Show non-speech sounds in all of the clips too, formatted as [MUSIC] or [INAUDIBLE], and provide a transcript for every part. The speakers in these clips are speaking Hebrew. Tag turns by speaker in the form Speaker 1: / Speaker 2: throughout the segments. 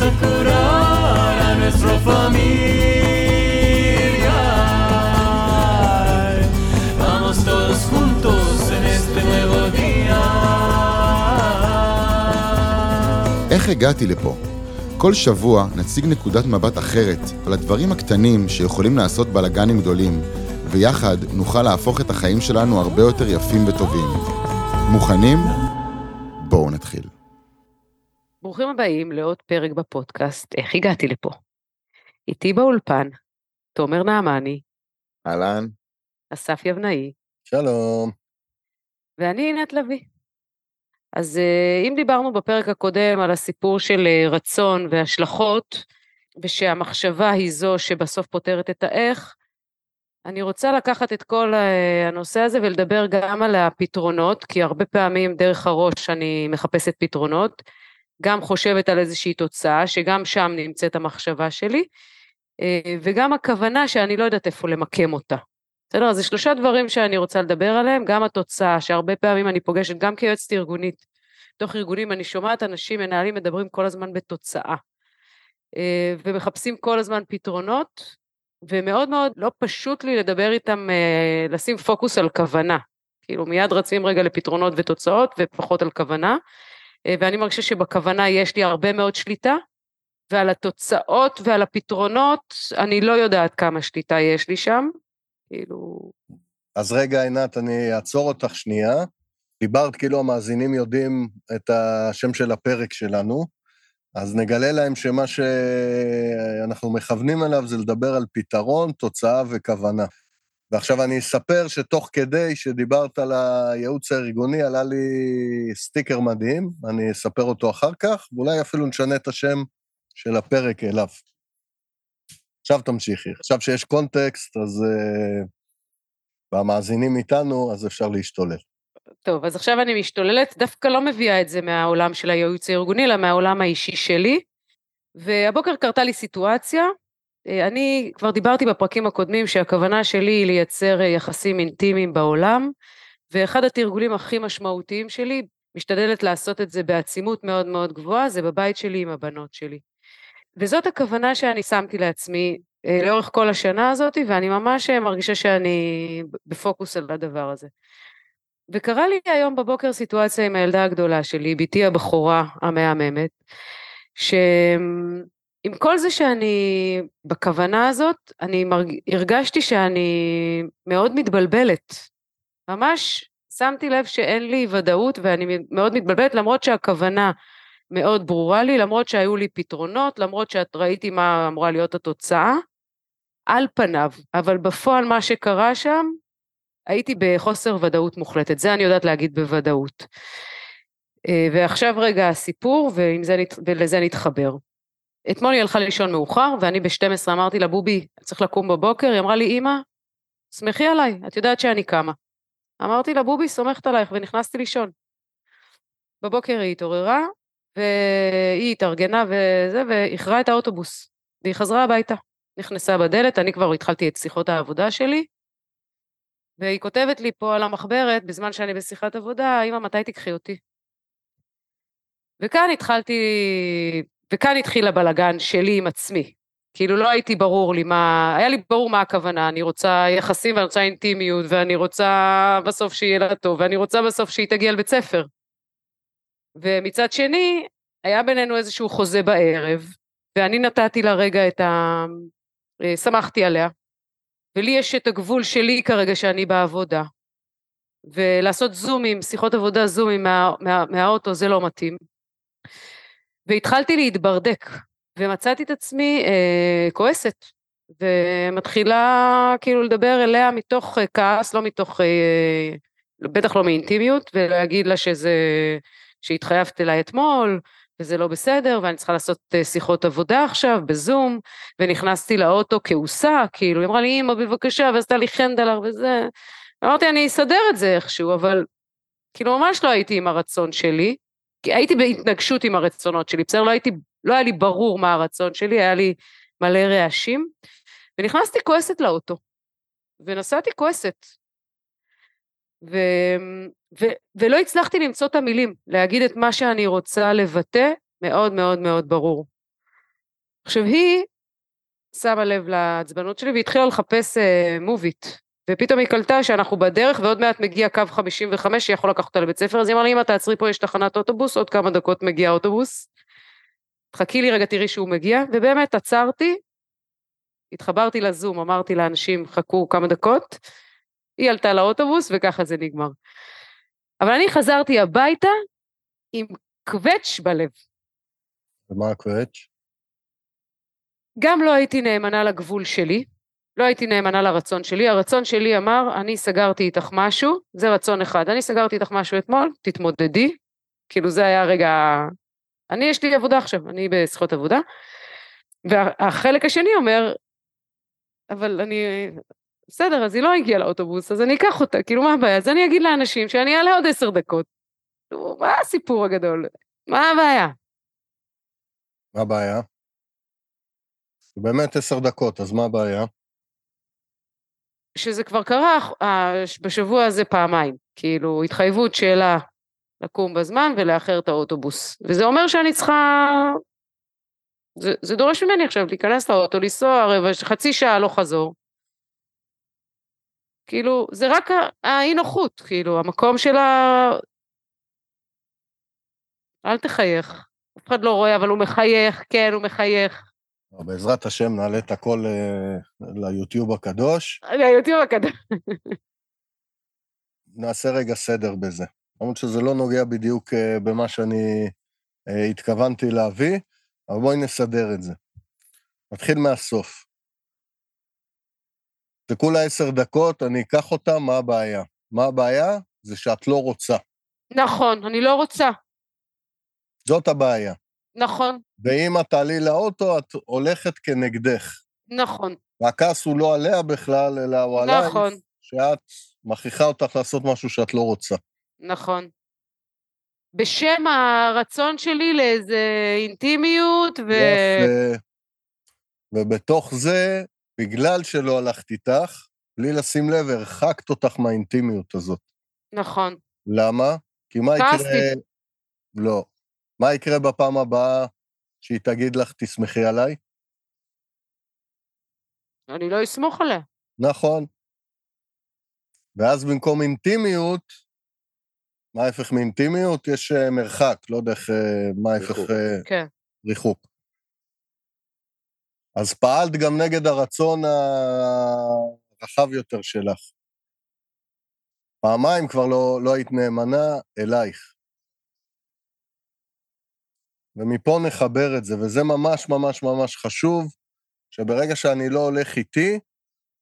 Speaker 1: a curar a nuestra familia. Vamos todos juntos en este nuevo día.
Speaker 2: איך הגעתי לפה? כל שבוע נציג נקודת מבט אחרת על הדברים הקטנים שיכולים לעשות בלאגנים גדולים, ויחד נוכל להפוך את החיים שלנו הרבה יותר יפים וטובים. מוכנים? בואו נתחיל.
Speaker 3: ברוכים הבאים לעוד פרק בפודקאסט איך הגעתי לפה. איתי באולפן, תומר נעמני,
Speaker 2: אהלן.
Speaker 3: אסף יבנאי,
Speaker 4: שלום.
Speaker 3: ואני עינת לביא. אז אה, אם דיברנו בפרק הקודם על הסיפור של אה, רצון והשלכות, ושהמחשבה היא זו שבסוף פותרת את האיך, אני רוצה לקחת את כל אה, הנושא הזה ולדבר גם על הפתרונות, כי הרבה פעמים דרך הראש אני מחפשת פתרונות, גם חושבת על איזושהי תוצאה, שגם שם נמצאת המחשבה שלי, וגם הכוונה שאני לא יודעת איפה למקם אותה. בסדר? אז זה שלושה דברים שאני רוצה לדבר עליהם, גם התוצאה, שהרבה פעמים אני פוגשת, גם כיועצת ארגונית, תוך ארגונים אני שומעת אנשים, מנהלים מדברים כל הזמן בתוצאה, אה, ומחפשים כל הזמן פתרונות, ומאוד מאוד לא פשוט לי לדבר איתם, אה, לשים פוקוס על כוונה. כאילו מיד רצים רגע לפתרונות ותוצאות ופחות על כוונה, אה, ואני מרגישה שבכוונה יש לי הרבה מאוד שליטה, ועל התוצאות ועל הפתרונות אני לא יודעת כמה שליטה יש לי שם, כאילו...
Speaker 4: אז רגע, עינת, אני אעצור אותך שנייה. דיברת כאילו המאזינים יודעים את השם של הפרק שלנו, אז נגלה להם שמה שאנחנו מכוונים אליו זה לדבר על פתרון, תוצאה וכוונה. ועכשיו אני אספר שתוך כדי שדיברת על הייעוץ הארגוני, עלה לי סטיקר מדהים, אני אספר אותו אחר כך, ואולי אפילו נשנה את השם של הפרק אליו. עכשיו תמשיכי. עכשיו שיש קונטקסט, אז... Uh, והמאזינים איתנו, אז אפשר להשתולל.
Speaker 3: טוב, אז עכשיו אני משתוללת, דווקא לא מביאה את זה מהעולם של הייעוץ הארגוני, אלא מהעולם האישי שלי. והבוקר קרתה לי סיטואציה, אני כבר דיברתי בפרקים הקודמים שהכוונה שלי היא לייצר אה, יחסים אינטימיים בעולם, ואחד התרגולים הכי משמעותיים שלי, משתדלת לעשות את זה בעצימות מאוד מאוד גבוהה, זה בבית שלי עם הבנות שלי. וזאת הכוונה שאני שמתי לעצמי אה, לאורך כל השנה הזאת, ואני ממש אה, מרגישה שאני בפוקוס על הדבר הזה. וקרה לי היום בבוקר סיטואציה עם הילדה הגדולה שלי, בתי הבכורה המהממת, שעם כל זה שאני בכוונה הזאת, אני מרג... הרגשתי שאני מאוד מתבלבלת. ממש שמתי לב שאין לי ודאות ואני מאוד מתבלבלת, למרות שהכוונה מאוד ברורה לי, למרות שהיו לי פתרונות, למרות שאת ראיתי מה אמורה להיות התוצאה, על פניו, אבל בפועל מה שקרה שם, הייתי בחוסר ודאות מוחלטת, זה אני יודעת להגיד בוודאות. אה, ועכשיו רגע הסיפור, זה, ולזה נתחבר. אתמול היא הלכה לישון מאוחר, ואני ב-12 אמרתי לה, בובי, צריך לקום בבוקר, היא אמרה לי, אמא, שמחי עליי, את יודעת שאני קמה. אמרתי לה, בובי, סומכת עלייך, ונכנסתי לישון. בבוקר היא התעוררה, והיא התארגנה וזה, ואיחרה את האוטובוס, והיא חזרה הביתה. נכנסה בדלת, אני כבר התחלתי את שיחות העבודה שלי, והיא כותבת לי פה על המחברת, בזמן שאני בשיחת עבודה, אמא, מתי תיקחי אותי? וכאן התחלתי, וכאן התחיל הבלגן שלי עם עצמי. כאילו לא הייתי ברור לי מה, היה לי ברור מה הכוונה, אני רוצה יחסים ואני רוצה אינטימיות, ואני רוצה בסוף שיהיה לה טוב, ואני רוצה בסוף שהיא תגיע לבית ספר. ומצד שני, היה בינינו איזשהו חוזה בערב, ואני נתתי לה רגע את ה... אה, שמחתי עליה, ולי יש את הגבול שלי כרגע שאני בעבודה, ולעשות זומים, שיחות עבודה זומים מה, מה, מהאוטו זה לא מתאים. והתחלתי להתברדק, ומצאתי את עצמי אה, כועסת, ומתחילה כאילו לדבר אליה מתוך אה, כעס, לא מתוך, אה, בטח לא מאינטימיות, ולהגיד לה שזה, שהתחייבת אליי אתמול, וזה לא בסדר, ואני צריכה לעשות אה, שיחות עבודה עכשיו בזום, ונכנסתי לאוטו כעוסה, כאילו, היא אמרה לי, אמא, בבקשה, ועשתה לי חנדלר וזה. אמרתי, אני אסדר את זה איכשהו, אבל כאילו, ממש לא הייתי עם הרצון שלי, כי הייתי בהתנגשות עם הרצונות שלי, בסדר? לא הייתי, לא היה לי ברור מה הרצון שלי, היה לי מלא רעשים, ונכנסתי כועסת לאוטו, ונסעתי כועסת. ו... ו... ולא הצלחתי למצוא את המילים, להגיד את מה שאני רוצה לבטא מאוד מאוד מאוד ברור. עכשיו היא שמה לב לעצבנות שלי והתחילה לחפש אה, מובית. ופתאום היא קלטה שאנחנו בדרך ועוד מעט מגיע קו 55 שיכול לקחת אותה לבית ספר, אז היא אמרה לי, אמא תעצרי פה, יש תחנת אוטובוס, עוד כמה דקות מגיע אוטובוס. חכי לי רגע, תראי שהוא מגיע, ובאמת עצרתי, התחברתי לזום, אמרתי לאנשים, חכו כמה דקות, היא עלתה לאוטובוס וככה זה נגמר. אבל אני חזרתי הביתה עם קווץ' בלב.
Speaker 4: ומה הקווץ'?
Speaker 3: גם לא הייתי נאמנה לגבול שלי, לא הייתי נאמנה לרצון שלי, הרצון שלי אמר, אני סגרתי איתך משהו, זה רצון אחד, אני סגרתי איתך משהו אתמול, תתמודדי, כאילו זה היה רגע, אני יש לי עבודה עכשיו, אני בזכות עבודה, והחלק השני אומר, אבל אני, בסדר, אז היא לא הגיעה לאוטובוס, אז אני אקח אותה, כאילו מה הבעיה? אז אני אגיד לאנשים שאני אעלה עוד עשר דקות. מה הסיפור הגדול? מה הבעיה?
Speaker 4: מה הבעיה? באמת עשר דקות, אז מה הבעיה?
Speaker 3: שזה כבר קרה אה, בשבוע הזה פעמיים, כאילו התחייבות שלה לקום בזמן ולאחר את האוטובוס. וזה אומר שאני צריכה... זה, זה דורש ממני עכשיו להיכנס לאוטו, לנסוע רבע, חצי שעה לא חזור. כאילו, זה רק האי נוחות, כאילו, המקום שלה... אל תחייך. אף אחד לא רואה, אבל הוא מחייך, כן, הוא מחייך.
Speaker 4: בעזרת השם נעלה את הכל uh, ליוטיוב הקדוש.
Speaker 3: ליוטיוב הקדוש.
Speaker 4: נעשה רגע סדר בזה. למרות שזה לא נוגע בדיוק uh, במה שאני uh, התכוונתי להביא, אבל בואי נסדר את זה. נתחיל מהסוף. זה כולה עשר דקות, אני אקח אותה, מה הבעיה? מה הבעיה? זה שאת לא רוצה.
Speaker 3: נכון, אני לא רוצה.
Speaker 4: זאת הבעיה.
Speaker 3: נכון.
Speaker 4: ואם את תעלי לאוטו, את הולכת כנגדך.
Speaker 3: נכון.
Speaker 4: והכעס הוא לא עליה בכלל, אלא הוא עלייך,
Speaker 3: נכון.
Speaker 4: שאת מכריחה אותך לעשות משהו שאת לא רוצה.
Speaker 3: נכון. בשם הרצון שלי לאיזה אינטימיות ו...
Speaker 4: יפה. ובתוך זה, בגלל שלא הלכת איתך, בלי לשים לב, הרחקת אותך מהאינטימיות הזאת.
Speaker 3: נכון.
Speaker 4: למה? כי מה. יקרה... לא. מה יקרה בפעם הבאה שהיא תגיד לך, תסמכי עליי?
Speaker 3: אני לא אסמוך עליה.
Speaker 4: נכון. ואז במקום אינטימיות, מה ההפך מאינטימיות? יש אה, מרחק, לא יודע איך, אה, מה ההפך... אה,
Speaker 3: כן.
Speaker 4: ריחוק. אז פעלת גם נגד הרצון הרחב יותר שלך. פעמיים כבר לא, לא היית נאמנה אלייך. ומפה נחבר את זה, וזה ממש ממש ממש חשוב, שברגע שאני לא הולך איתי,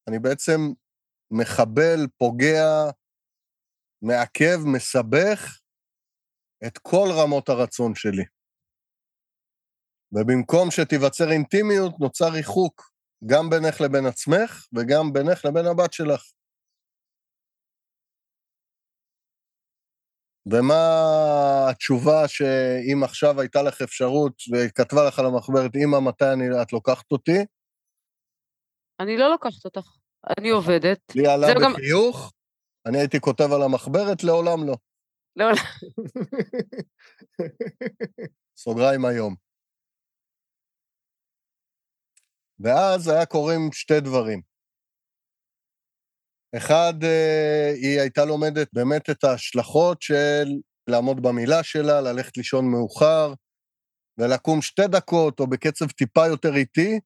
Speaker 4: אני בעצם מחבל, פוגע, מעכב, מסבך את כל רמות הרצון שלי. ובמקום שתיווצר אינטימיות, נוצר ריחוק, גם בינך לבין עצמך וגם בינך לבין הבת שלך. ומה התשובה שאם עכשיו הייתה לך אפשרות וכתבה לך על המחברת, אמא, מתי אני, את לוקחת אותי?
Speaker 3: אני לא לוקחת אותך. אני עובדת.
Speaker 4: לי עלה
Speaker 3: זה גם-
Speaker 4: בחיוך, אני הייתי כותב על המחברת, לעולם לא.
Speaker 3: לא, [LAUGHS]
Speaker 4: סוגריים היום. ואז היה קורים שתי דברים. אחד, אה, היא הייתה לומדת באמת את ההשלכות של לעמוד במילה שלה, ללכת לישון מאוחר, ולקום שתי דקות או בקצב טיפה יותר איטי,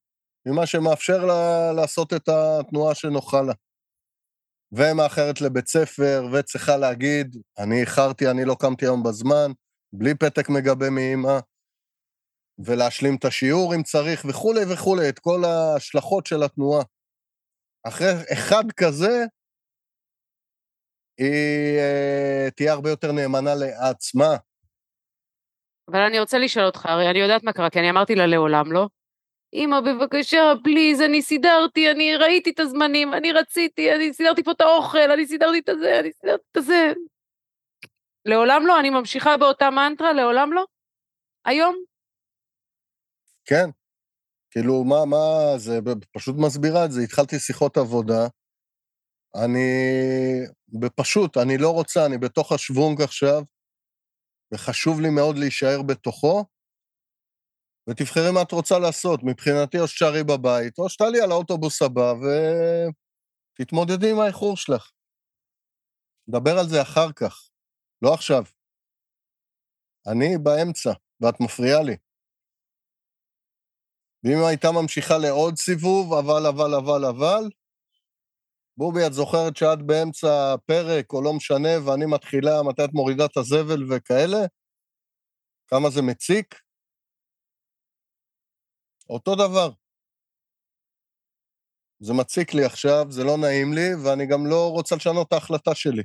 Speaker 4: ממה שמאפשר לה לעשות את התנועה שנוחה לה. ומאחרת לבית ספר, וצריכה להגיד, אני איחרתי, אני לא קמתי היום בזמן, בלי פתק מגבה מאמא, ולהשלים את השיעור אם צריך, וכולי וכולי, את כל ההשלכות של התנועה. אחרי אחד כזה, היא אה, תהיה הרבה יותר נאמנה לעצמה.
Speaker 3: אבל אני רוצה לשאול אותך, הרי אני יודעת מה קרה, כי אני אמרתי לה לעולם לא. אמא, בבקשה, פליז, אני סידרתי, אני ראיתי את הזמנים, אני רציתי, אני סידרתי פה את האוכל, אני סידרתי את הזה, אני סידרתי את הזה. לעולם לא, אני ממשיכה באותה מנטרה, לעולם לא. היום?
Speaker 4: כן. כאילו, מה, מה, זה פשוט מסבירה את זה. התחלתי שיחות עבודה, אני, בפשוט, אני לא רוצה, אני בתוך השוונג עכשיו, וחשוב לי מאוד להישאר בתוכו, ותבחרי מה את רוצה לעשות. מבחינתי, או שתשארי בבית, או שתעלי על האוטובוס הבא ותתמודדי עם האיחור שלך. נדבר על זה אחר כך, לא עכשיו. אני באמצע, ואת מפריעה לי. ואם הייתה ממשיכה לעוד סיבוב, אבל, אבל, אבל, אבל, בובי, את זוכרת שאת באמצע הפרק, או לא משנה, ואני מתחילה מתי את מורידה את הזבל וכאלה? כמה זה מציק? אותו דבר. זה מציק לי עכשיו, זה לא נעים לי, ואני גם לא רוצה לשנות את ההחלטה שלי.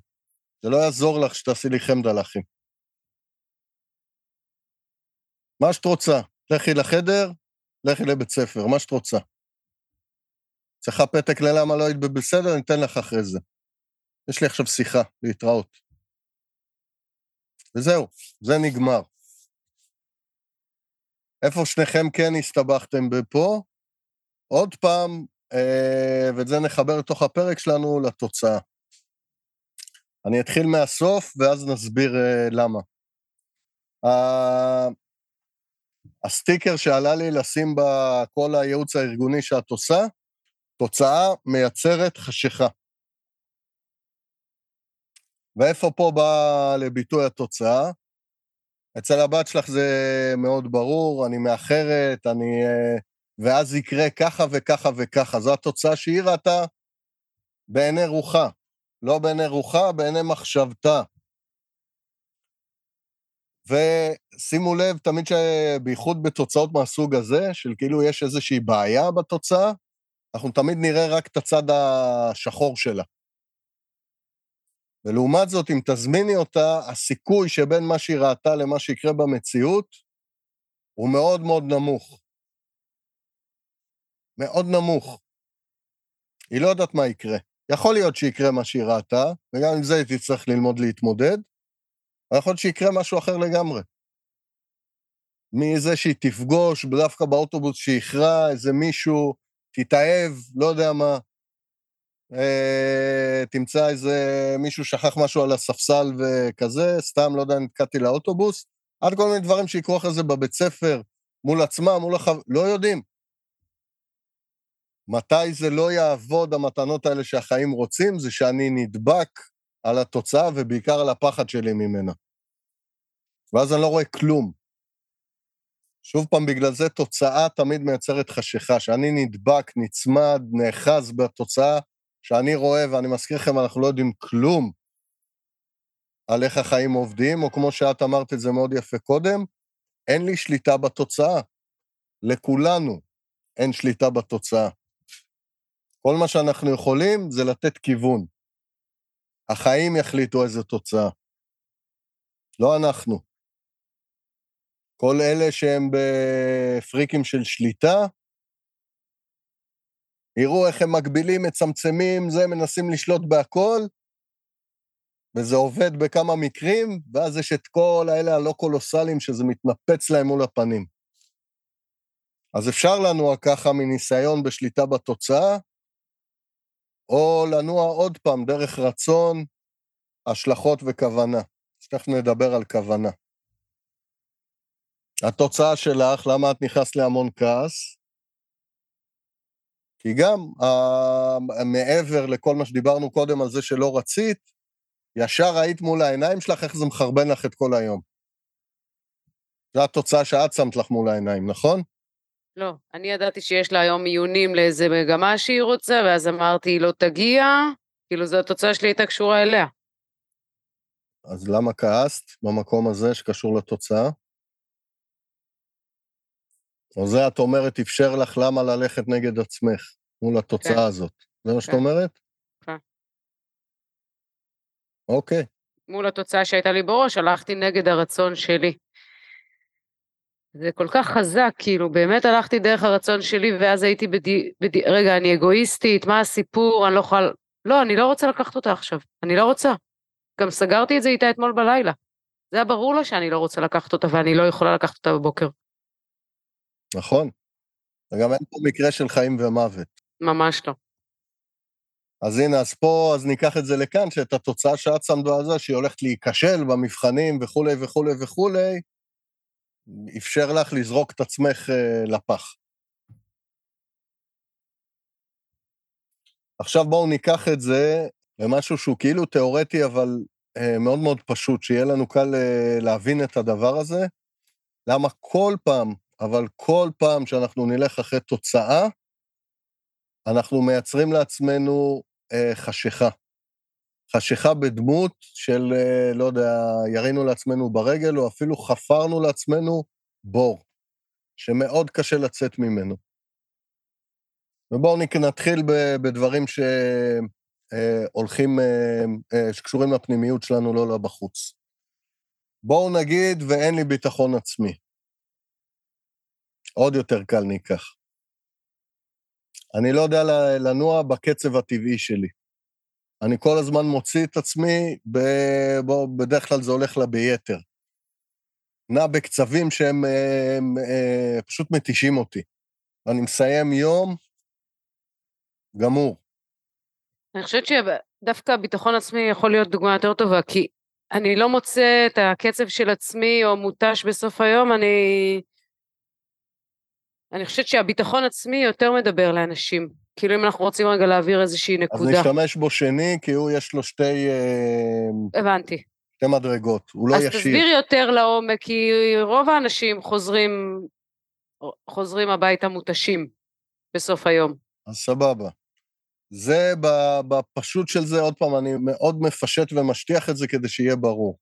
Speaker 4: זה לא יעזור לך שתעשי לי חמדלחים. מה שאת רוצה, לכי לחדר, לכי לבית ספר, מה שאת רוצה. צריכה פתק ללמה לא היית בסדר, אתן לך אחרי זה. יש לי עכשיו שיחה, להתראות. וזהו, זה נגמר. איפה שניכם כן הסתבכתם בפה? עוד פעם, אה, ואת זה נחבר לתוך הפרק שלנו, לתוצאה. אני אתחיל מהסוף, ואז נסביר אה, למה. הסטיקר שעלה לי לשים בכל הייעוץ הארגוני שאת עושה, תוצאה מייצרת חשיכה. ואיפה פה בא לביטוי התוצאה? אצל הבת שלך זה מאוד ברור, אני מאחרת, אני... אה, ואז יקרה ככה וככה וככה. זו התוצאה שהיא ראתה בעיני רוחה. לא בעיני רוחה, בעיני מחשבתה. ושימו לב, תמיד שבייחוד בתוצאות מהסוג הזה, של כאילו יש איזושהי בעיה בתוצאה, אנחנו תמיד נראה רק את הצד השחור שלה. ולעומת זאת, אם תזמיני אותה, הסיכוי שבין מה שהיא ראתה למה שיקרה במציאות הוא מאוד מאוד נמוך. מאוד נמוך. היא לא יודעת מה יקרה. יכול להיות שיקרה מה שהיא ראתה, וגם עם זה היא תצטרך ללמוד להתמודד, יכול להיות שיקרה משהו אחר לגמרי. מזה שהיא תפגוש דווקא באוטובוס שאיחרה איזה מישהו, תתאהב, לא יודע מה, אה, תמצא איזה מישהו שכח משהו על הספסל וכזה, סתם, לא יודע, נתקעתי לאוטובוס, עד כל מיני דברים שיקרו אחרי זה בבית ספר, מול עצמם, מול החב... לא יודעים. מתי זה לא יעבוד, המתנות האלה שהחיים רוצים, זה שאני נדבק על התוצאה ובעיקר על הפחד שלי ממנה. ואז אני לא רואה כלום. שוב פעם, בגלל זה תוצאה תמיד מייצרת חשיכה, שאני נדבק, נצמד, נאחז בתוצאה שאני רואה, ואני מזכיר לכם, אנחנו לא יודעים כלום על איך החיים עובדים, או כמו שאת אמרת את זה מאוד יפה קודם, אין לי שליטה בתוצאה. לכולנו אין שליטה בתוצאה. כל מה שאנחנו יכולים זה לתת כיוון. החיים יחליטו איזה תוצאה, לא אנחנו. כל אלה שהם בפריקים של שליטה, יראו איך הם מגבילים, מצמצמים, זה, מנסים לשלוט בהכל, וזה עובד בכמה מקרים, ואז יש את כל האלה הלא קולוסליים שזה מתנפץ להם מול הפנים. אז אפשר לנוע ככה מניסיון בשליטה בתוצאה, או לנוע עוד פעם דרך רצון, השלכות וכוונה. אז תכף נדבר על כוונה. התוצאה שלך, למה את נכנסת להמון כעס? כי גם uh, מעבר לכל מה שדיברנו קודם על זה שלא רצית, ישר ראית מול העיניים שלך איך זה מחרבן לך את כל היום. זו התוצאה שאת שמת לך מול העיניים, נכון?
Speaker 3: לא, אני ידעתי שיש לה היום עיונים לאיזה מגמה שהיא רוצה, ואז אמרתי, היא לא תגיע, כאילו זו התוצאה שלי הייתה קשורה אליה.
Speaker 4: אז למה כעסת במקום הזה שקשור לתוצאה? או זה את אומרת, אפשר לך למה ללכת נגד עצמך מול התוצאה כן. הזאת. זה מה שאת כן. אומרת? כן. אוקיי.
Speaker 3: מול התוצאה שהייתה לי בראש, הלכתי נגד הרצון שלי. זה כל כך חזק, כאילו, באמת הלכתי דרך הרצון שלי, ואז הייתי בדי... בדי... רגע, אני אגואיסטית, מה הסיפור, אני לא יכולה... לא, אני לא רוצה לקחת אותה עכשיו, אני לא רוצה. גם סגרתי את זה איתה אתמול בלילה. זה היה ברור לה שאני לא רוצה לקחת אותה, ואני לא יכולה לקחת אותה בבוקר.
Speaker 4: נכון. וגם אין פה מקרה של חיים ומוות.
Speaker 3: ממש לא.
Speaker 4: אז הנה, אז פה, אז ניקח את זה לכאן, שאת התוצאה שאת שמת על זה, שהיא הולכת להיכשל במבחנים וכולי וכולי וכולי, אפשר לך לזרוק את עצמך אה, לפח. עכשיו בואו ניקח את זה למשהו שהוא כאילו תיאורטי, אבל אה, מאוד מאוד פשוט, שיהיה לנו קל אה, להבין את הדבר הזה. למה כל פעם, אבל כל פעם שאנחנו נלך אחרי תוצאה, אנחנו מייצרים לעצמנו אה, חשיכה. חשיכה בדמות של, אה, לא יודע, ירינו לעצמנו ברגל, או אפילו חפרנו לעצמנו בור, שמאוד קשה לצאת ממנו. ובואו נתחיל בדברים שהולכים, אה, אה, שקשורים לפנימיות שלנו, לא לבחוץ. בואו נגיד, ואין לי ביטחון עצמי. עוד יותר קל ניקח. אני לא יודע לנוע בקצב הטבעי שלי. אני כל הזמן מוציא את עצמי, ב... בדרך כלל זה הולך לה ביתר. נע בקצבים שהם הם, הם, הם, פשוט מתישים אותי. אני מסיים יום, גמור.
Speaker 3: אני חושבת שדווקא הביטחון עצמי יכול להיות דוגמה יותר טובה, כי אני לא מוצא את הקצב של עצמי או מותש בסוף היום, אני... אני חושבת שהביטחון עצמי יותר מדבר לאנשים. כאילו אם אנחנו רוצים רגע להעביר איזושהי נקודה.
Speaker 4: אז נשתמש בו שני, כי הוא יש לו שתי...
Speaker 3: אה, הבנתי.
Speaker 4: שתי מדרגות, הוא לא
Speaker 3: אז
Speaker 4: ישיר.
Speaker 3: אז תסביר יותר לעומק, כי רוב האנשים חוזרים, חוזרים הביתה מותשים בסוף היום.
Speaker 4: אז סבבה. זה בפשוט של זה, עוד פעם, אני מאוד מפשט ומשטיח את זה כדי שיהיה ברור.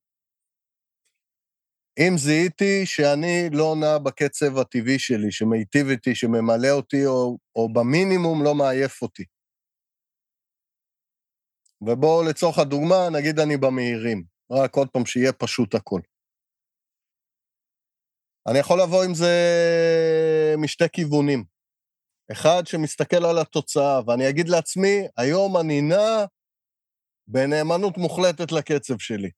Speaker 4: אם זיהיתי שאני לא נע בקצב הטבעי שלי, שמיטיב איתי, שממלא אותי, או, או במינימום לא מעייף אותי. ובואו לצורך הדוגמה, נגיד אני במהירים. רק עוד פעם, שיהיה פשוט הכל. אני יכול לבוא עם זה משתי כיוונים. אחד שמסתכל על התוצאה, ואני אגיד לעצמי, היום אני נע בנאמנות מוחלטת לקצב שלי.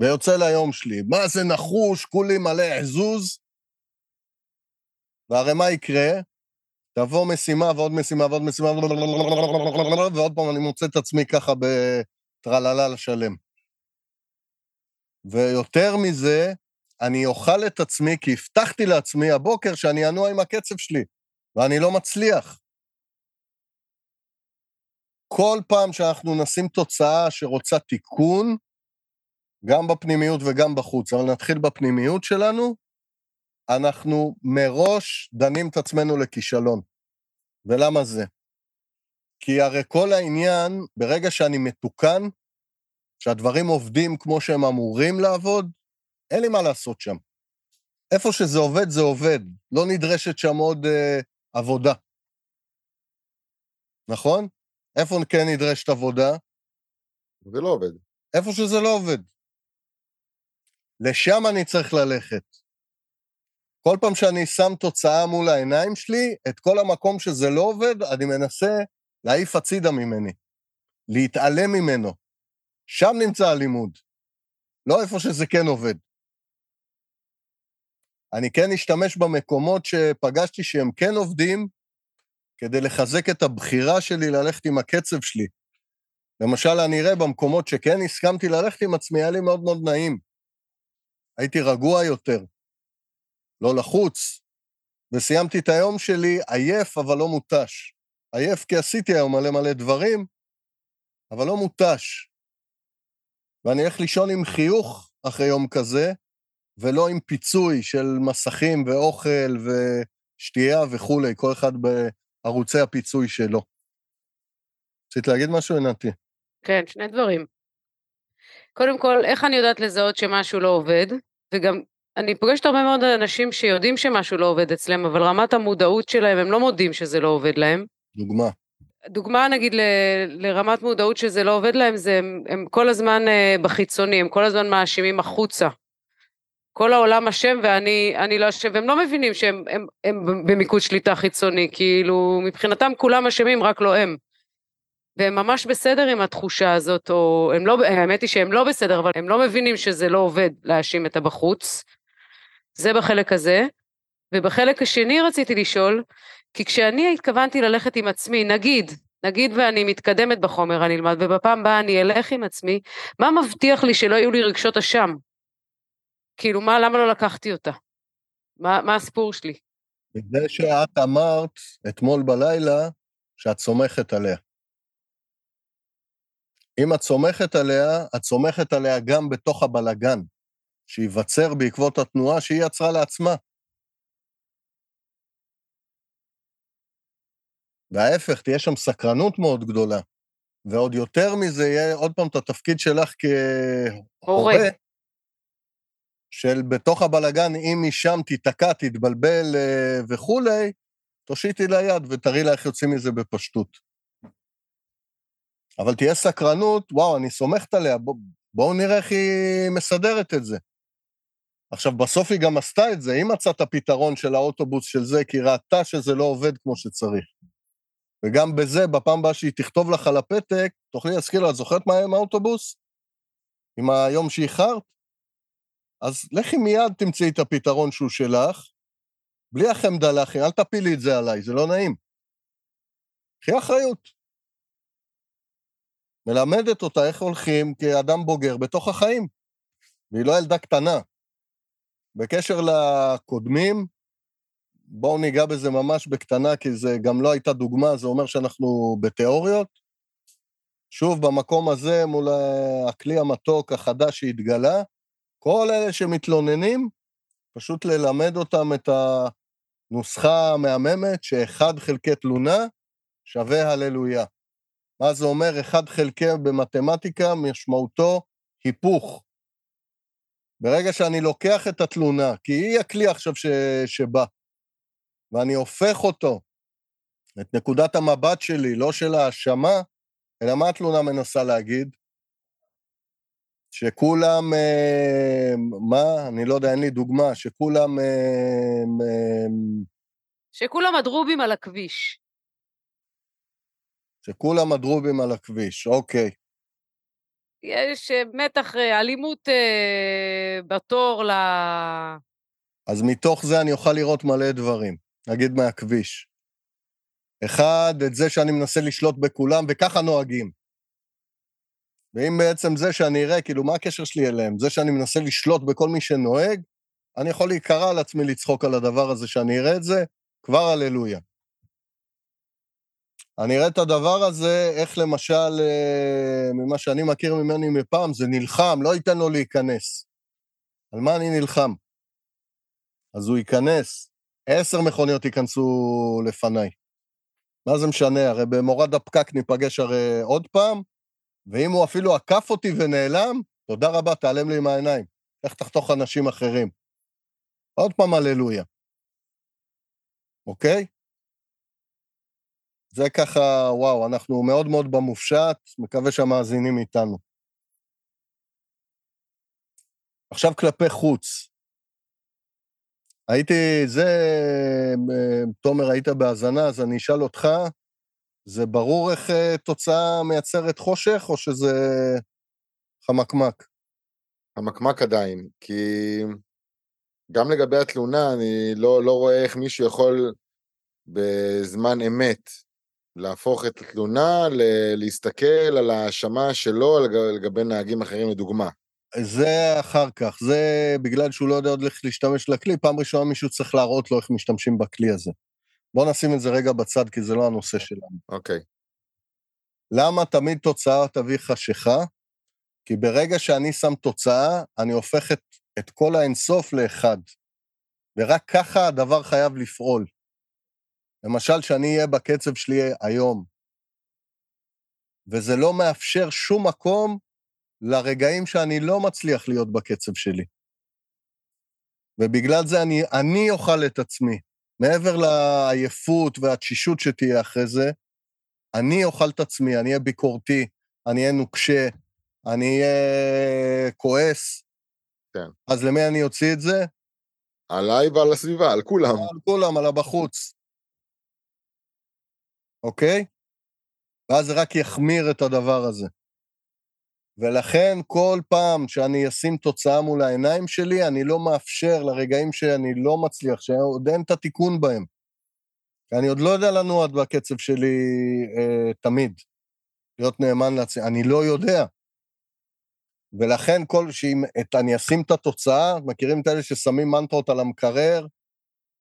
Speaker 4: ויוצא ליום שלי. מה זה נחוש, כולי מלא עזוז? והרי מה יקרה? תבוא משימה ועוד משימה ועוד משימה, ועוד פעם אני מוצא את עצמי ככה בטרללה לשלם. ויותר מזה, אני אוכל את עצמי, כי הבטחתי לעצמי הבוקר שאני אנוע עם הקצב שלי, ואני לא מצליח. כל פעם שאנחנו נשים תוצאה שרוצה תיקון, גם בפנימיות וגם בחוץ, אבל נתחיל בפנימיות שלנו, אנחנו מראש דנים את עצמנו לכישלון. ולמה זה? כי הרי כל העניין, ברגע שאני מתוקן, שהדברים עובדים כמו שהם אמורים לעבוד, אין לי מה לעשות שם. איפה שזה עובד, זה עובד. לא נדרשת שם עוד אה, עבודה. נכון? איפה כן נדרשת עבודה?
Speaker 2: זה לא עובד.
Speaker 4: איפה שזה לא עובד. לשם אני צריך ללכת. כל פעם שאני שם תוצאה מול העיניים שלי, את כל המקום שזה לא עובד, אני מנסה להעיף הצידה ממני, להתעלם ממנו. שם נמצא הלימוד, לא איפה שזה כן עובד. אני כן אשתמש במקומות שפגשתי שהם כן עובדים, כדי לחזק את הבחירה שלי ללכת עם הקצב שלי. למשל, אני אראה במקומות שכן הסכמתי ללכת עם עצמי, היה לי מאוד מאוד נעים. הייתי רגוע יותר, לא לחוץ, וסיימתי את היום שלי עייף אבל לא מותש. עייף כי עשיתי היום מלא מלא דברים, אבל לא מותש. ואני אלך לישון עם חיוך אחרי יום כזה, ולא עם פיצוי של מסכים ואוכל ושתייה וכולי, כל אחד בערוצי הפיצוי שלו. רצית להגיד משהו, עינתי?
Speaker 3: כן, שני דברים. קודם כל, איך אני יודעת לזהות שמשהו לא עובד? וגם, אני פוגשת הרבה מאוד אנשים שיודעים שמשהו לא עובד אצלם, אבל רמת המודעות שלהם, הם לא מודים שזה לא עובד להם.
Speaker 4: דוגמה.
Speaker 3: דוגמה נגיד ל, לרמת מודעות שזה לא עובד להם, זה הם, הם כל הזמן uh, בחיצוני, הם כל הזמן מאשימים החוצה. כל העולם אשם ואני לא אשם, והם לא מבינים שהם הם, הם במיקוד שליטה חיצוני, כאילו מבחינתם כולם אשמים, רק לא הם. והם ממש בסדר עם התחושה הזאת, או הם לא, האמת היא שהם לא בסדר, אבל הם לא מבינים שזה לא עובד להאשים את הבחוץ. זה בחלק הזה. ובחלק השני רציתי לשאול, כי כשאני התכוונתי ללכת עם עצמי, נגיד, נגיד ואני מתקדמת בחומר הנלמד, ובפעם הבאה אני אלך עם עצמי, מה מבטיח לי שלא יהיו לי רגשות אשם? כאילו, מה, למה לא לקחתי אותה? מה, מה הסיפור שלי?
Speaker 4: בזה שאת אמרת אתמול בלילה שאת סומכת עליה. אם את סומכת עליה, את סומכת עליה גם בתוך הבלגן, שייווצר בעקבות התנועה שהיא יצרה לעצמה. וההפך, תהיה שם סקרנות מאוד גדולה. ועוד יותר מזה, יהיה עוד פעם את התפקיד שלך כהורה, של בתוך הבלגן, אם משם תיתקע, תתבלבל אה, וכולי, תושיטי לה יד ותראי לה איך יוצאים מזה בפשטות. אבל תהיה סקרנות, וואו, אני סומכת עליה, בואו בוא נראה איך היא מסדרת את זה. עכשיו, בסוף היא גם עשתה את זה, היא מצאה את הפתרון של האוטובוס של זה, כי היא ראתה שזה לא עובד כמו שצריך. וגם בזה, בפעם הבאה שהיא תכתוב לך על הפתק, תוכלי להזכיר לה, את זוכרת מה היה עם האוטובוס? עם היום שאיחרת? אז לכי מיד תמצאי את הפתרון שהוא שלך, בלי החמדה לאחי, אל תפילי את זה עליי, זה לא נעים. קחי אחריות. מלמדת אותה איך הולכים כאדם בוגר בתוך החיים, והיא לא ילדה קטנה. בקשר לקודמים, בואו ניגע בזה ממש בקטנה, כי זה גם לא הייתה דוגמה, זה אומר שאנחנו בתיאוריות. שוב, במקום הזה, מול הכלי המתוק החדש שהתגלה, כל אלה שמתלוננים, פשוט ללמד אותם את הנוסחה המהממת שאחד חלקי תלונה שווה הללויה. מה זה אומר? אחד חלקי במתמטיקה משמעותו היפוך. ברגע שאני לוקח את התלונה, כי היא הכלי עכשיו ש... שבא, ואני הופך אותו, את נקודת המבט שלי, לא של האשמה, אלא מה התלונה מנסה להגיד? שכולם, אה, מה? אני לא יודע, אין לי דוגמה, שכולם... אה, אה,
Speaker 3: שכולם הדרובים על הכביש.
Speaker 4: שכולם הדרובים על הכביש, אוקיי.
Speaker 3: יש אה, מתח, אה, אלימות אה, בתור ל...
Speaker 4: אז מתוך זה אני אוכל לראות מלא דברים, נגיד מהכביש. אחד, את זה שאני מנסה לשלוט בכולם, וככה נוהגים. ואם בעצם זה שאני אראה, כאילו, מה הקשר שלי אליהם? זה שאני מנסה לשלוט בכל מי שנוהג, אני יכול להיקרא על עצמי לצחוק על הדבר הזה, שאני אראה את זה, כבר הללויה. אני אראה את הדבר הזה, איך למשל, אה, ממה שאני מכיר ממני מפעם, זה נלחם, לא ייתן לו להיכנס. על מה אני נלחם? אז הוא ייכנס, עשר מכוניות ייכנסו לפניי. מה זה משנה? הרי במורד הפקק ניפגש הרי עוד פעם, ואם הוא אפילו עקף אותי ונעלם, תודה רבה, תעלם לי עם העיניים. איך תחתוך אנשים אחרים? עוד פעם הללויה. אוקיי? זה ככה, וואו, אנחנו מאוד מאוד במופשט, מקווה שהמאזינים איתנו. עכשיו כלפי חוץ. הייתי, זה, תומר, היית בהאזנה, אז אני אשאל אותך, זה ברור איך אה, תוצאה מייצרת חושך, או שזה חמקמק?
Speaker 2: חמקמק עדיין, כי גם לגבי התלונה, אני לא, לא רואה איך מישהו יכול בזמן אמת להפוך את התלונה, ל- להסתכל על ההאשמה שלו לגבי נהגים אחרים, לדוגמה.
Speaker 4: זה אחר כך, זה בגלל שהוא לא יודע עוד איך להשתמש לכלי, פעם ראשונה מישהו צריך להראות לו איך משתמשים בכלי הזה. בואו נשים את זה רגע בצד, כי זה לא הנושא שלנו.
Speaker 2: אוקיי.
Speaker 4: למה תמיד תוצאה תביא חשיכה? כי ברגע שאני שם תוצאה, אני הופך את, את כל האינסוף לאחד. ורק ככה הדבר חייב לפעול. למשל, שאני אהיה בקצב שלי היום, וזה לא מאפשר שום מקום לרגעים שאני לא מצליח להיות בקצב שלי. ובגלל זה אני, אני אוכל את עצמי. מעבר לעייפות והתשישות שתהיה אחרי זה, אני אוכל את עצמי, אני אהיה ביקורתי, אני אהיה נוקשה, אני אהיה כועס.
Speaker 2: כן.
Speaker 4: אז למי אני אוציא את זה?
Speaker 2: עליי ועל הסביבה, על כולם.
Speaker 4: על כולם, על הבחוץ. אוקיי? ואז זה רק יחמיר את הדבר הזה. ולכן כל פעם שאני אשים תוצאה מול העיניים שלי, אני לא מאפשר לרגעים שאני לא מצליח, שעוד אין את התיקון בהם. אני עוד לא יודע לנוע בקצב שלי אה, תמיד, להיות נאמן לעצמי, אני לא יודע. ולכן כל שאם את, אני אשים את התוצאה, מכירים את אלה ששמים מנטרות על המקרר,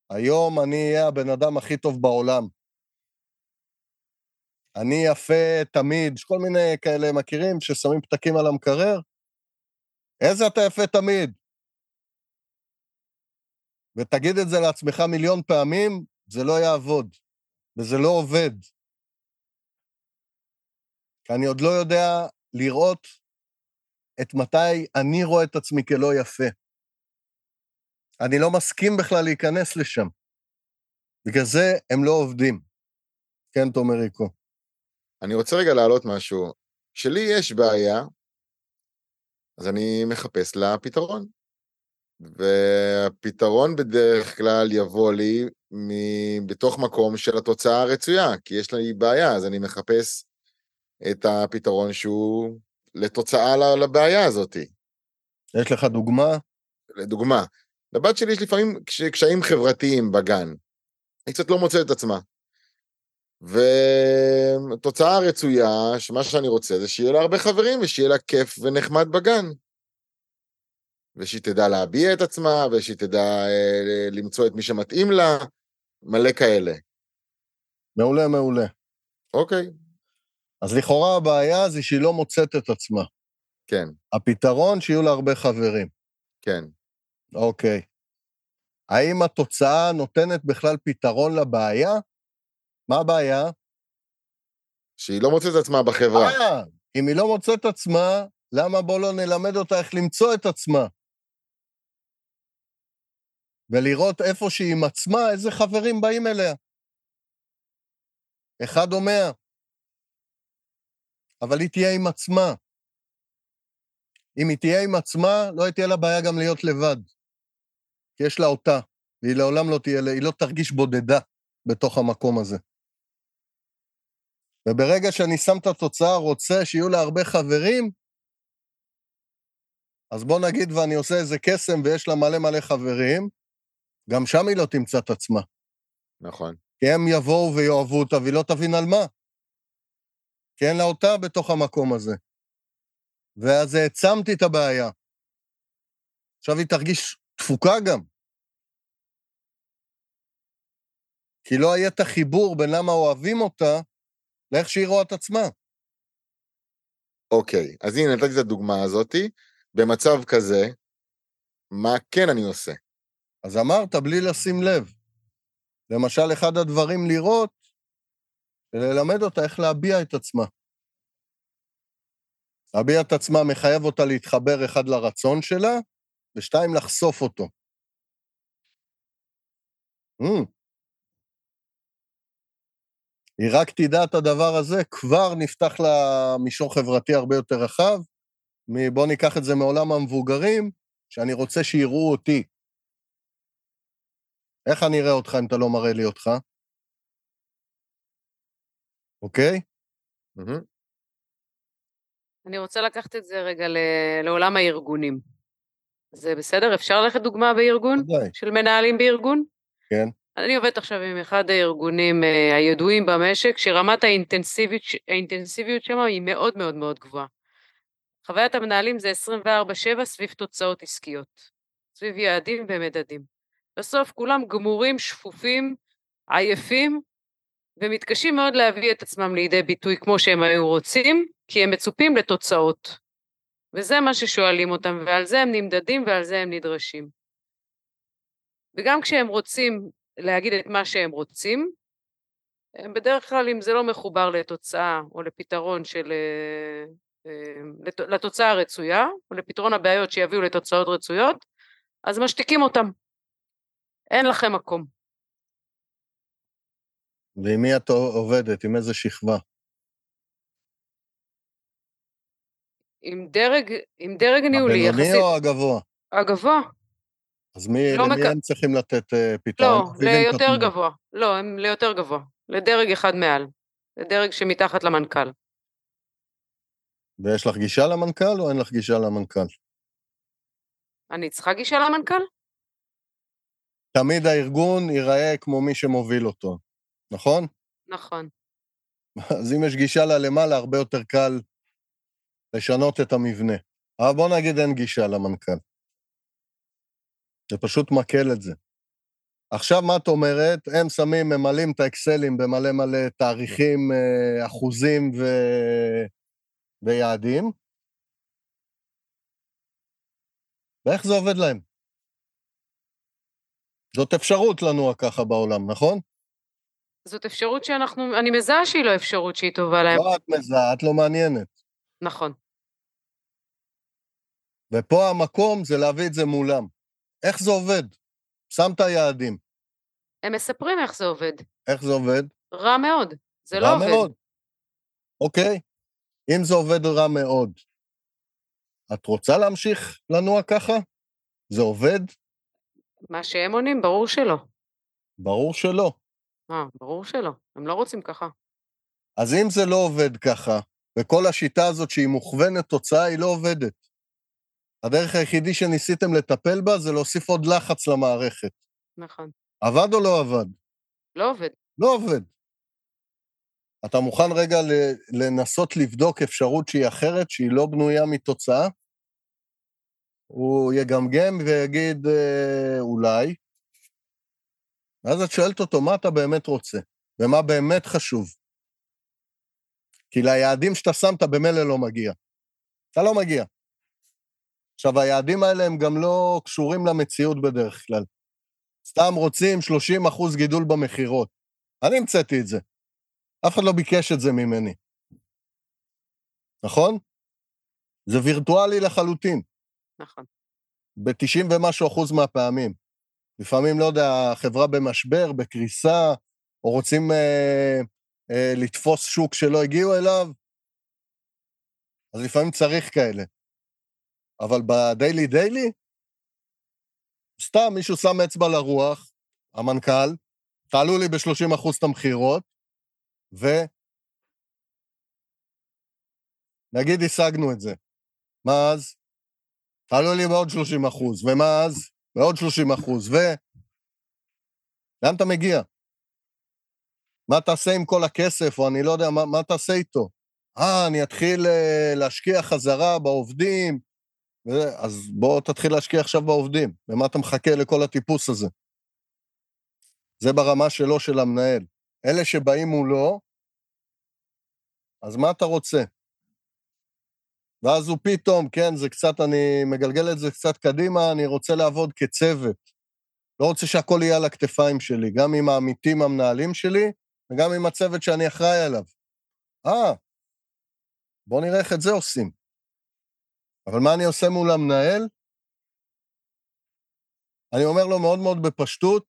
Speaker 4: היום אני אהיה הבן אדם הכי טוב בעולם. אני יפה תמיד, יש כל מיני כאלה, מכירים, ששמים פתקים על המקרר? איזה אתה יפה תמיד? ותגיד את זה לעצמך מיליון פעמים, זה לא יעבוד, וזה לא עובד. כי אני עוד לא יודע לראות את מתי אני רואה את עצמי כלא יפה. אני לא מסכים בכלל להיכנס לשם. בגלל זה הם לא עובדים. כן, תומר ריקו.
Speaker 2: אני רוצה רגע להעלות משהו. כשלי יש בעיה, אז אני מחפש לה פתרון. והפתרון בדרך כלל יבוא לי בתוך מקום של התוצאה הרצויה, כי יש לי בעיה, אז אני מחפש את הפתרון שהוא לתוצאה לבעיה הזאת.
Speaker 4: יש לך דוגמה?
Speaker 2: לדוגמה, לבת שלי יש לפעמים קשיים חברתיים בגן. היא קצת לא מוצאת את עצמה. ותוצאה הרצויה, שמה שאני רוצה זה שיהיה לה הרבה חברים ושיהיה לה כיף ונחמד בגן. ושהיא תדע להביע את עצמה, ושהיא תדע אה, למצוא את מי שמתאים לה, מלא כאלה.
Speaker 4: מעולה, מעולה.
Speaker 2: אוקיי.
Speaker 4: אז לכאורה הבעיה זה שהיא לא מוצאת את עצמה.
Speaker 2: כן.
Speaker 4: הפתרון, שיהיו לה הרבה חברים.
Speaker 2: כן.
Speaker 4: אוקיי. האם התוצאה נותנת בכלל פתרון לבעיה? מה הבעיה?
Speaker 2: שהיא לא מוצאת את עצמה בחברה.
Speaker 4: אה, אם היא לא מוצאת את עצמה, למה בוא לא נלמד אותה איך למצוא את עצמה? ולראות איפה שהיא עם עצמה, איזה חברים באים אליה. אחד או מאה. אבל היא תהיה עם עצמה. אם היא תהיה עם עצמה, לא תהיה לה בעיה גם להיות לבד. כי יש לה אותה, והיא לעולם לא תהיה, היא לא תרגיש בודדה בתוך המקום הזה. וברגע שאני שם את התוצאה, רוצה שיהיו לה הרבה חברים, אז בוא נגיד ואני עושה איזה קסם ויש לה מלא מלא חברים, גם שם היא לא תמצא את עצמה.
Speaker 2: נכון.
Speaker 4: כי הם יבואו ויאהבו אותה והיא לא תבין על מה. כי אין לה אותה בתוך המקום הזה. ואז העצמתי את הבעיה. עכשיו היא תרגיש תפוקה גם. כי לא יהיה את החיבור בין למה אוהבים אותה לאיך שהיא רואה את עצמה.
Speaker 2: אוקיי, אז הנה נתתי את הדוגמה הזאתי. במצב כזה, מה כן אני עושה?
Speaker 4: אז אמרת בלי לשים לב. למשל, אחד הדברים לראות, ללמד אותה איך להביע את עצמה. להביע את עצמה מחייב אותה להתחבר אחד לרצון שלה, ושתיים, לחשוף אותו. Mm. היא רק תדע את הדבר הזה, כבר נפתח לה מישור חברתי הרבה יותר רחב. בואו ניקח את זה מעולם המבוגרים, שאני רוצה שיראו אותי. איך אני אראה אותך אם אתה לא מראה לי אותך? אוקיי?
Speaker 3: Mm-hmm. אני רוצה לקחת את זה רגע לעולם הארגונים. זה בסדר? אפשר ללכת דוגמה בארגון?
Speaker 4: ודאי.
Speaker 3: של מנהלים בארגון?
Speaker 4: כן.
Speaker 3: אני עובדת עכשיו עם אחד הארגונים uh, הידועים במשק, שרמת האינטנסיביות, האינטנסיביות שם היא מאוד מאוד מאוד גבוהה. חוויית המנהלים זה 24/7 סביב תוצאות עסקיות, סביב יעדים ומדדים. בסוף כולם גמורים, שפופים, עייפים, ומתקשים מאוד להביא את עצמם לידי ביטוי כמו שהם היו רוצים, כי הם מצופים לתוצאות. וזה מה ששואלים אותם, ועל זה הם נמדדים ועל זה הם נדרשים. וגם כשהם רוצים להגיד את מה שהם רוצים, הם בדרך כלל, אם זה לא מחובר לתוצאה או לפתרון של... אה, אה, לתוצאה הרצויה, או לפתרון הבעיות שיביאו לתוצאות רצויות, אז משתיקים אותם. אין לכם מקום.
Speaker 4: ועם מי את עובדת? עם איזה שכבה?
Speaker 3: עם דרג, עם דרג ניהולי
Speaker 4: יחסית. הבינוני או הגבוה?
Speaker 3: הגבוה.
Speaker 4: אז מי, לא למי מק... הם צריכים לתת uh, פתרון?
Speaker 3: לא, ליותר גבוה. לא, הם ליותר גבוה. לדרג אחד מעל. לדרג שמתחת למנכ"ל.
Speaker 4: ויש לך גישה למנכ"ל או אין לך גישה למנכ"ל?
Speaker 3: אני צריכה גישה למנכ"ל?
Speaker 4: תמיד הארגון ייראה כמו מי שמוביל אותו, נכון?
Speaker 3: נכון. [LAUGHS]
Speaker 4: אז אם יש גישה ללמעלה, הרבה יותר קל לשנות את המבנה. אבל בוא נגיד אין גישה למנכ"ל. זה פשוט מקל את זה. עכשיו, מה את אומרת? הם שמים, ממלאים את האקסלים במלא מלא תאריכים, אה, אחוזים ו... ויעדים. ואיך זה עובד להם? זאת אפשרות לנוע ככה בעולם, נכון?
Speaker 3: זאת אפשרות שאנחנו, אני מזהה שהיא לא אפשרות שהיא טובה להם.
Speaker 4: לא את מזהה, את לא מעניינת.
Speaker 3: נכון.
Speaker 4: ופה המקום זה להביא את זה מולם. איך זה עובד? שם את היעדים.
Speaker 3: הם מספרים איך זה עובד.
Speaker 4: איך זה עובד?
Speaker 3: רע מאוד. זה לא
Speaker 4: רע
Speaker 3: עובד.
Speaker 4: מאוד. אוקיי. אם זה עובד רע מאוד, את רוצה להמשיך לנוע ככה? זה עובד?
Speaker 3: מה שהם עונים, ברור שלא.
Speaker 4: ברור שלא.
Speaker 3: אה, ברור שלא. הם לא רוצים ככה.
Speaker 4: אז אם זה לא עובד ככה, וכל השיטה הזאת שהיא מוכוונת תוצאה, היא לא עובדת. הדרך היחידי שניסיתם לטפל בה זה להוסיף עוד לחץ למערכת.
Speaker 3: נכון.
Speaker 4: עבד או לא עבד?
Speaker 3: לא עובד.
Speaker 4: לא עובד. אתה מוכן רגע לנסות לבדוק אפשרות שהיא אחרת, שהיא לא בנויה מתוצאה? הוא יגמגם ויגיד, אה, אולי. ואז את שואלת אותו, מה אתה באמת רוצה? ומה באמת חשוב? כי ליעדים שאתה אתה במילא לא מגיע. אתה לא מגיע. עכשיו, היעדים האלה הם גם לא קשורים למציאות בדרך כלל. סתם רוצים 30 אחוז גידול במכירות. אני המצאתי את זה. אף אחד לא ביקש את זה ממני. נכון? זה וירטואלי לחלוטין,
Speaker 3: נכון.
Speaker 4: ב-90 ומשהו אחוז מהפעמים. לפעמים, לא יודע, החברה במשבר, בקריסה, או רוצים אה, אה, לתפוס שוק שלא הגיעו אליו, אז לפעמים צריך כאלה. אבל בדיילי דיילי, סתם מישהו שם אצבע לרוח, המנכ"ל, תעלו לי ב-30 אחוז את המכירות, ו... השגנו את זה. מה אז? תעלו לי בעוד 30 אחוז, ומה אז? בעוד 30 אחוז, ו... לאן אתה מגיע? מה תעשה עם כל הכסף, או אני לא יודע, מה, מה תעשה איתו? אה, אני אתחיל uh, להשקיע חזרה בעובדים. אז בוא תתחיל להשקיע עכשיו בעובדים. למה אתה מחכה לכל הטיפוס הזה? זה ברמה שלו, של המנהל. אלה שבאים מולו, אז מה אתה רוצה? ואז הוא פתאום, כן, זה קצת, אני מגלגל את זה קצת קדימה, אני רוצה לעבוד כצוות. לא רוצה שהכל יהיה על הכתפיים שלי, גם עם העמיתים המנהלים שלי, וגם עם הצוות שאני אחראי עליו. אה, בואו נראה איך את זה עושים. אבל מה אני עושה מול המנהל? אני אומר לו מאוד מאוד בפשטות,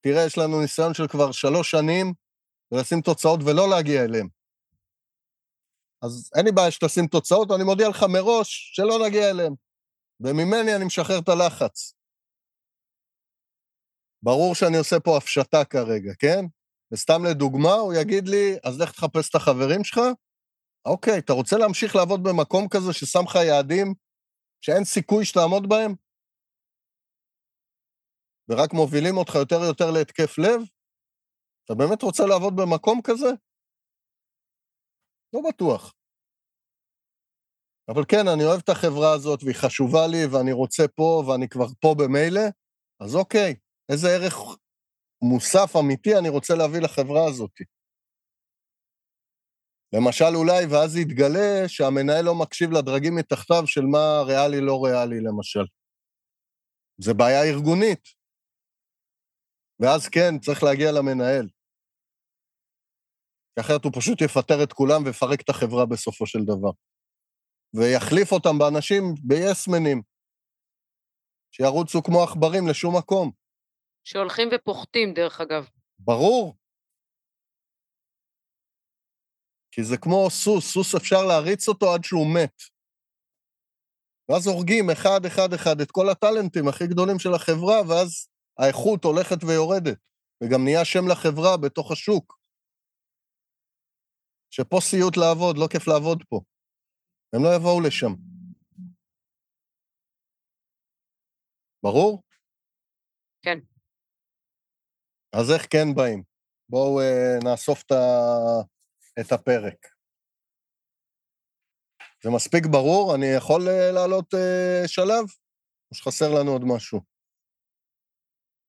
Speaker 4: תראה, יש לנו ניסיון של כבר שלוש שנים, ולשים תוצאות ולא להגיע אליהם. אז אין לי בעיה שתשים תוצאות, אני מודיע לך מראש שלא נגיע אליהם. וממני אני משחרר את הלחץ. ברור שאני עושה פה הפשטה כרגע, כן? וסתם לדוגמה, הוא יגיד לי, אז לך תחפש את החברים שלך? אוקיי, אתה רוצה להמשיך לעבוד במקום כזה ששם לך יעדים שאין סיכוי שתעמוד בהם? ורק מובילים אותך יותר ויותר להתקף לב? אתה באמת רוצה לעבוד במקום כזה? לא בטוח. אבל כן, אני אוהב את החברה הזאת, והיא חשובה לי, ואני רוצה פה, ואני כבר פה במילא, אז אוקיי, איזה ערך מוסף אמיתי אני רוצה להביא לחברה הזאת. למשל אולי, ואז יתגלה שהמנהל לא מקשיב לדרגים מתחתיו של מה ריאלי לא ריאלי, למשל. זה בעיה ארגונית. ואז כן, צריך להגיע למנהל. כי אחרת הוא פשוט יפטר את כולם ויפרק את החברה בסופו של דבר. ויחליף אותם באנשים, ביסמנים, שירוצו כמו עכברים לשום מקום.
Speaker 3: שהולכים ופוחתים, דרך אגב.
Speaker 4: ברור. כי זה כמו סוס, סוס אפשר להריץ אותו עד שהוא מת. ואז הורגים אחד, אחד, אחד את כל הטאלנטים הכי גדולים של החברה, ואז האיכות הולכת ויורדת, וגם נהיה שם לחברה בתוך השוק. שפה סיוט לעבוד, לא כיף לעבוד פה. הם לא יבואו לשם. ברור?
Speaker 3: כן.
Speaker 4: אז איך כן באים? בואו uh, נאסוף את, ה... את הפרק. זה מספיק ברור? אני יכול uh, לעלות uh, שלב? או שחסר לנו עוד משהו?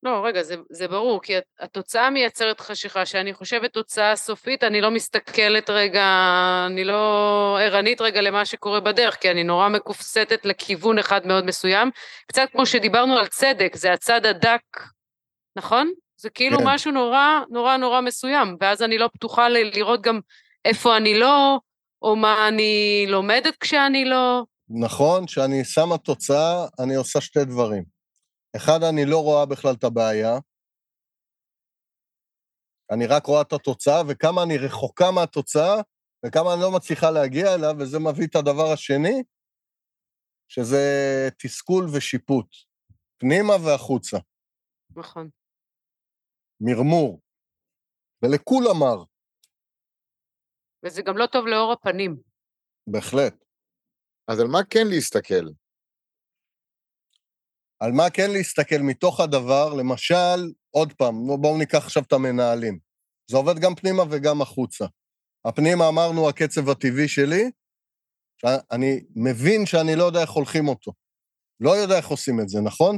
Speaker 3: לא, רגע, זה, זה ברור, כי התוצאה מייצרת חשיכה, שאני חושבת תוצאה סופית, אני לא מסתכלת רגע, אני לא ערנית רגע למה שקורה בדרך, כי אני נורא מכופסטת לכיוון אחד מאוד מסוים. קצת כמו שדיברנו על צדק, זה הצד הדק, נכון? זה כאילו
Speaker 4: כן.
Speaker 3: משהו נורא נורא נורא מסוים, ואז אני לא פתוחה ל- לראות גם איפה אני לא, או מה אני לומדת כשאני לא.
Speaker 4: נכון, כשאני שמה תוצאה, אני עושה שתי דברים. אחד, אני לא רואה בכלל את הבעיה, אני רק רואה את התוצאה, וכמה אני רחוקה מהתוצאה, וכמה אני לא מצליחה להגיע אליו, וזה מביא את הדבר השני, שזה תסכול ושיפוט, פנימה והחוצה,
Speaker 3: נכון.
Speaker 4: מרמור, ולכולם מר,
Speaker 3: וזה גם לא טוב לאור הפנים.
Speaker 4: בהחלט.
Speaker 2: אז על מה כן להסתכל?
Speaker 4: על מה כן להסתכל מתוך הדבר, למשל, עוד פעם, בואו ניקח עכשיו את המנהלים. זה עובד גם פנימה וגם החוצה. הפנימה אמרנו הקצב הטבעי שלי, שאני מבין שאני לא יודע איך הולכים אותו. לא יודע איך עושים את זה, נכון?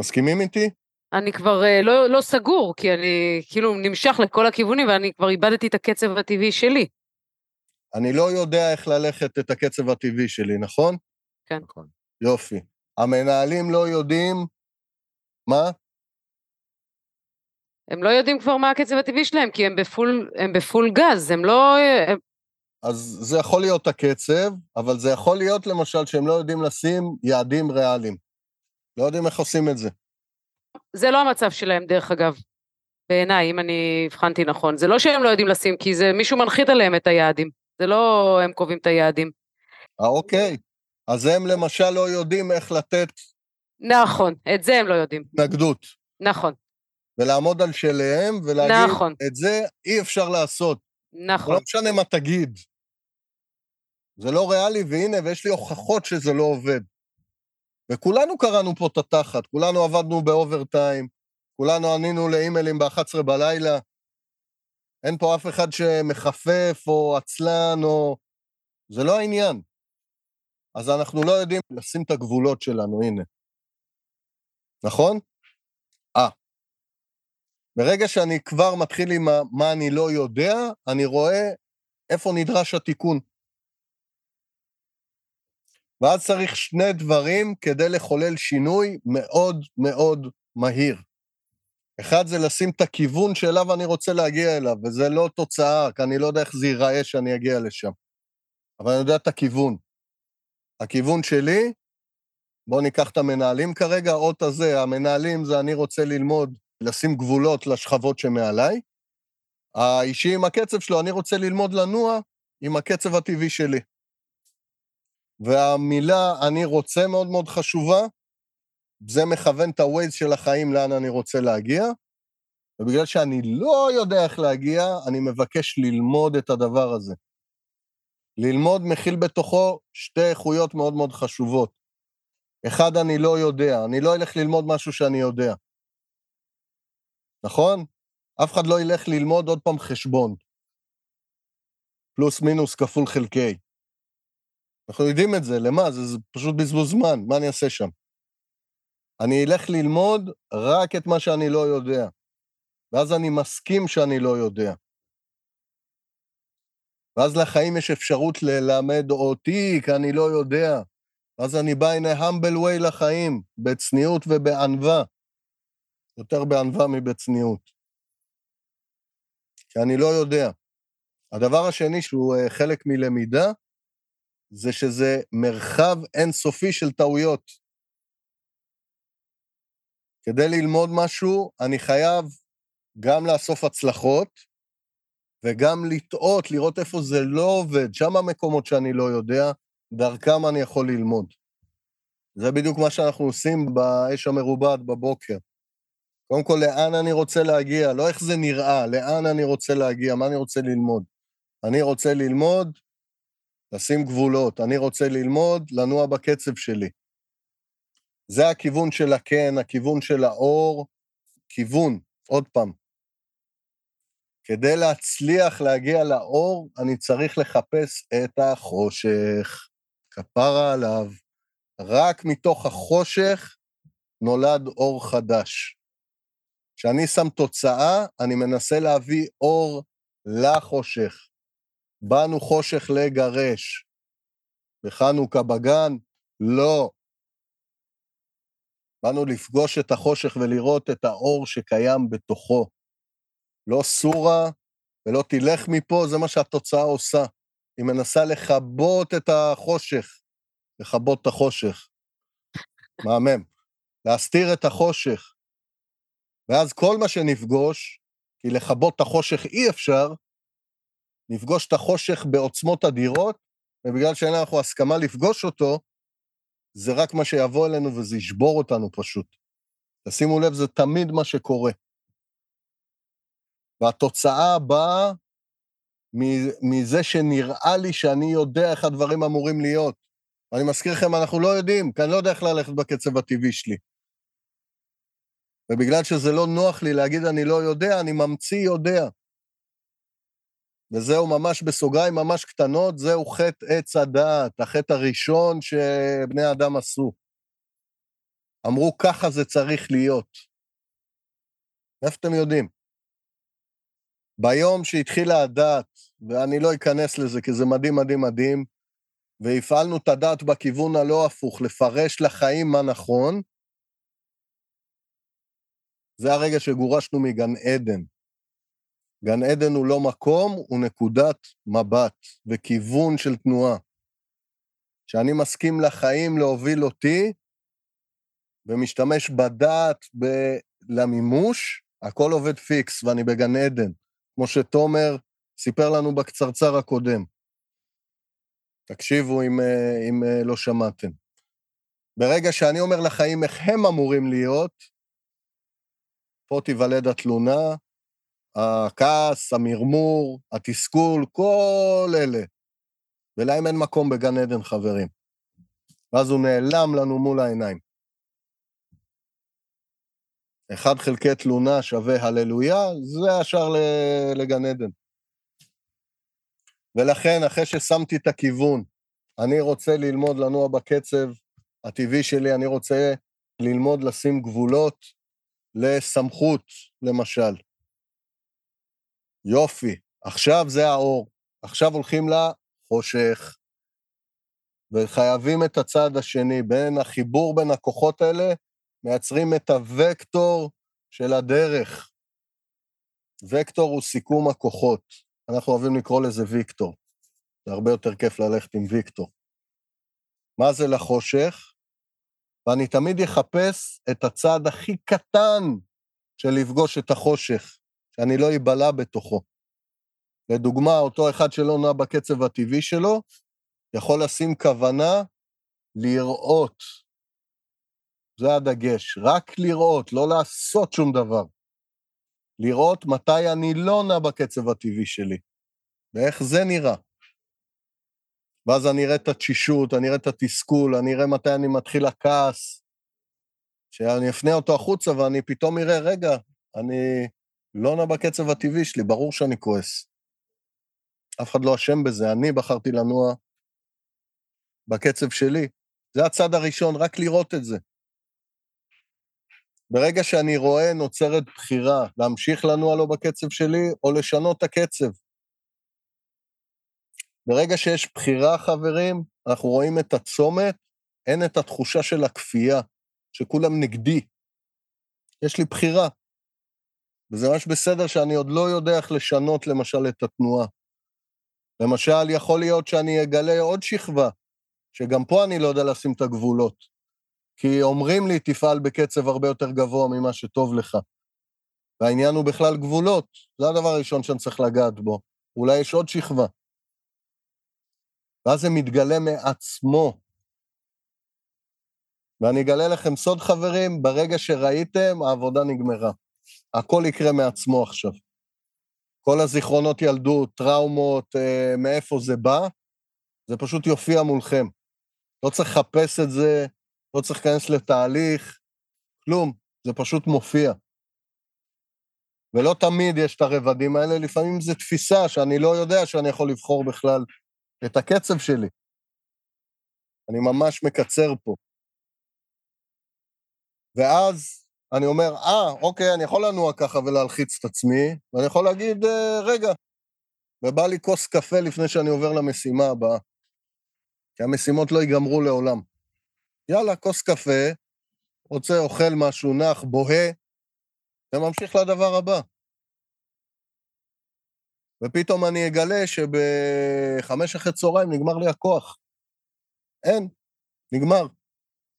Speaker 4: מסכימים איתי?
Speaker 3: אני כבר אה, לא, לא סגור, כי אני כאילו נמשך לכל הכיוונים ואני כבר איבדתי את הקצב הטבעי שלי.
Speaker 4: אני לא יודע איך ללכת את הקצב הטבעי שלי, נכון?
Speaker 2: נכון.
Speaker 4: יופי. המנהלים לא יודעים... מה?
Speaker 3: הם לא יודעים כבר מה הקצב הטבעי שלהם, כי הם בפול, הם בפול גז, הם לא... הם,
Speaker 4: אז זה יכול להיות הקצב, אבל זה יכול להיות למשל שהם לא יודעים לשים יעדים ריאליים. לא יודעים איך עושים את זה.
Speaker 3: זה לא המצב שלהם, דרך אגב, בעיניי, אם אני הבחנתי נכון. זה לא שהם לא יודעים לשים, כי זה מישהו מנחית עליהם את היעדים. זה לא הם קובעים את היעדים.
Speaker 4: אה, אוקיי. אז הם למשל לא יודעים איך לתת
Speaker 3: נכון, את זה הם לא יודעים.
Speaker 4: התנגדות,
Speaker 3: נכון,
Speaker 4: ולעמוד על שלהם, ולהגיד,
Speaker 3: נכון.
Speaker 4: את זה אי אפשר לעשות.
Speaker 3: נכון.
Speaker 4: לא משנה מה תגיד. זה לא ריאלי, והנה, ויש לי הוכחות שזה לא עובד. וכולנו קראנו פה את התחת, כולנו עבדנו באוברטיים, כולנו ענינו לאימיילים ב-11 בלילה. אין פה אף אחד שמחפף או עצלן או... זה לא העניין. אז אנחנו לא יודעים לשים את הגבולות שלנו, הנה. נכון? אה. ברגע שאני כבר מתחיל עם מה אני לא יודע, אני רואה איפה נדרש התיקון. ואז צריך שני דברים כדי לחולל שינוי מאוד מאוד מהיר. אחד זה לשים את הכיוון שאליו אני רוצה להגיע אליו, וזה לא תוצאה, כי אני לא יודע איך זה ייראה שאני אגיע לשם. אבל אני יודע את הכיוון. הכיוון שלי, בואו ניקח את המנהלים כרגע, האות הזה, המנהלים זה אני רוצה ללמוד, לשים גבולות לשכבות שמעליי. האישי עם הקצב שלו, אני רוצה ללמוד לנוע עם הקצב הטבעי שלי. והמילה אני רוצה מאוד מאוד חשובה, זה מכוון את ה-Waze של החיים לאן אני רוצה להגיע, ובגלל שאני לא יודע איך להגיע, אני מבקש ללמוד את הדבר הזה. ללמוד מכיל בתוכו שתי איכויות מאוד מאוד חשובות. אחד, אני לא יודע, אני לא אלך ללמוד משהו שאני יודע. נכון? אף אחד לא ילך ללמוד עוד פעם חשבון. פלוס מינוס כפול חלקי. אנחנו יודעים את זה, למה? זה, זה פשוט בזבוז זמן, מה אני אעשה שם? אני אלך ללמוד רק את מה שאני לא יודע, ואז אני מסכים שאני לא יודע. ואז לחיים יש אפשרות ללמד אותי, כי אני לא יודע. ואז אני בא a humble way לחיים, בצניעות ובענווה. יותר בענווה מבצניעות. כי אני לא יודע. הדבר השני, שהוא אה, חלק מלמידה, זה שזה מרחב אינסופי של טעויות. כדי ללמוד משהו, אני חייב גם לאסוף הצלחות וגם לטעות, לראות איפה זה לא עובד, שם המקומות שאני לא יודע, דרכם אני יכול ללמוד. זה בדיוק מה שאנחנו עושים באש המרובעת בבוקר. קודם כל, לאן אני רוצה להגיע? לא איך זה נראה, לאן אני רוצה להגיע, מה אני רוצה ללמוד. אני רוצה ללמוד, לשים גבולות. אני רוצה ללמוד, לנוע בקצב שלי. זה הכיוון של הכן, הכיוון של האור, כיוון, עוד פעם. כדי להצליח להגיע לאור, אני צריך לחפש את החושך. כפרה עליו. רק מתוך החושך נולד אור חדש. כשאני שם תוצאה, אני מנסה להביא אור לחושך. באנו חושך לגרש. בחנוכה בגן? לא. באנו לפגוש את החושך ולראות את האור שקיים בתוכו. לא סורה ולא תלך מפה, זה מה שהתוצאה עושה. היא מנסה לכבות את החושך, לכבות את החושך. מהמם. להסתיר את החושך. ואז כל מה שנפגוש, כי לכבות את החושך אי אפשר, נפגוש את החושך בעוצמות אדירות, ובגלל שאין לנו הסכמה לפגוש אותו, זה רק מה שיבוא אלינו וזה ישבור אותנו פשוט. תשימו לב, זה תמיד מה שקורה. והתוצאה באה מזה שנראה לי שאני יודע איך הדברים אמורים להיות. אני מזכיר לכם, אנחנו לא יודעים, כי אני לא יודע איך ללכת בקצב הטבעי שלי. ובגלל שזה לא נוח לי להגיד אני לא יודע, אני ממציא יודע. וזהו ממש בסוגריים ממש קטנות, זהו חטא עץ הדעת, החטא הראשון שבני אדם עשו. אמרו, ככה זה צריך להיות. איפה אתם יודעים? ביום שהתחילה הדת, ואני לא אכנס לזה כי זה מדהים, מדהים, מדהים, והפעלנו את הדת בכיוון הלא הפוך, לפרש לחיים מה נכון, זה הרגע שגורשנו מגן עדן. גן עדן הוא לא מקום, הוא נקודת מבט וכיוון של תנועה. כשאני מסכים לחיים להוביל אותי, ומשתמש בדעת ב- למימוש, הכל עובד פיקס, ואני בגן עדן, כמו שתומר סיפר לנו בקצרצר הקודם. תקשיבו אם, אה, אם אה, לא שמעתם. ברגע שאני אומר לחיים איך הם אמורים להיות, פה תיוולד התלונה, הכעס, המרמור, התסכול, כל אלה. ולהם אין מקום בגן עדן, חברים. ואז הוא נעלם לנו מול העיניים. אחד חלקי תלונה שווה הללויה, זה השאר לגן עדן. ולכן, אחרי ששמתי את הכיוון, אני רוצה ללמוד לנוע בקצב הטבעי שלי, אני רוצה ללמוד לשים גבולות לסמכות, למשל. יופי, עכשיו זה האור, עכשיו הולכים לחושך, וחייבים את הצד השני, בין החיבור בין הכוחות האלה, מייצרים את הוקטור של הדרך. וקטור הוא סיכום הכוחות. אנחנו אוהבים לקרוא לזה ויקטור. זה הרבה יותר כיף ללכת עם ויקטור. מה זה לחושך? ואני תמיד אחפש את הצד הכי קטן של לפגוש את החושך. שאני לא אבלע בתוכו. לדוגמה, אותו אחד שלא נע בקצב הטבעי שלו, יכול לשים כוונה לראות. זה הדגש, רק לראות, לא לעשות שום דבר. לראות מתי אני לא נע בקצב הטבעי שלי, ואיך זה נראה. ואז אני אראה את התשישות, אני אראה את התסכול, אני אראה מתי אני מתחיל הכעס, שאני אפנה אותו החוצה ואני פתאום אראה, רגע, אני לא נע בקצב הטבעי שלי, ברור שאני כועס. אף אחד לא אשם בזה, אני בחרתי לנוע בקצב שלי. זה הצד הראשון, רק לראות את זה. ברגע שאני רואה, נוצרת בחירה להמשיך לנוע לא בקצב שלי, או לשנות את הקצב. ברגע שיש בחירה, חברים, אנחנו רואים את הצומת, אין את התחושה של הכפייה, שכולם נגדי. יש לי בחירה. וזה ממש בסדר שאני עוד לא יודע איך לשנות, למשל, את התנועה. למשל, יכול להיות שאני אגלה עוד שכבה, שגם פה אני לא יודע לשים את הגבולות. כי אומרים לי, תפעל בקצב הרבה יותר גבוה ממה שטוב לך. והעניין הוא בכלל גבולות, זה הדבר הראשון שאני צריך לגעת בו. אולי יש עוד שכבה. ואז זה מתגלה מעצמו. ואני אגלה לכם סוד, חברים, ברגע שראיתם, העבודה נגמרה. הכל יקרה מעצמו עכשיו. כל הזיכרונות ילדות, טראומות, אה, מאיפה זה בא, זה פשוט יופיע מולכם. לא צריך לחפש את זה, לא צריך להיכנס לתהליך, כלום, זה פשוט מופיע. ולא תמיד יש את הרבדים האלה, לפעמים זו תפיסה שאני לא יודע שאני יכול לבחור בכלל את הקצב שלי. אני ממש מקצר פה. ואז אני אומר, אה, אוקיי, אני יכול לנוע ככה ולהלחיץ את עצמי, ואני יכול להגיד, אה, רגע, ובא לי כוס קפה לפני שאני עובר למשימה הבאה, כי המשימות לא ייגמרו לעולם. יאללה, כוס קפה, רוצה, אוכל משהו, נח, בוהה, וממשיך לדבר הבא. ופתאום אני אגלה שבחמש אחרי צהריים נגמר לי הכוח. אין, נגמר.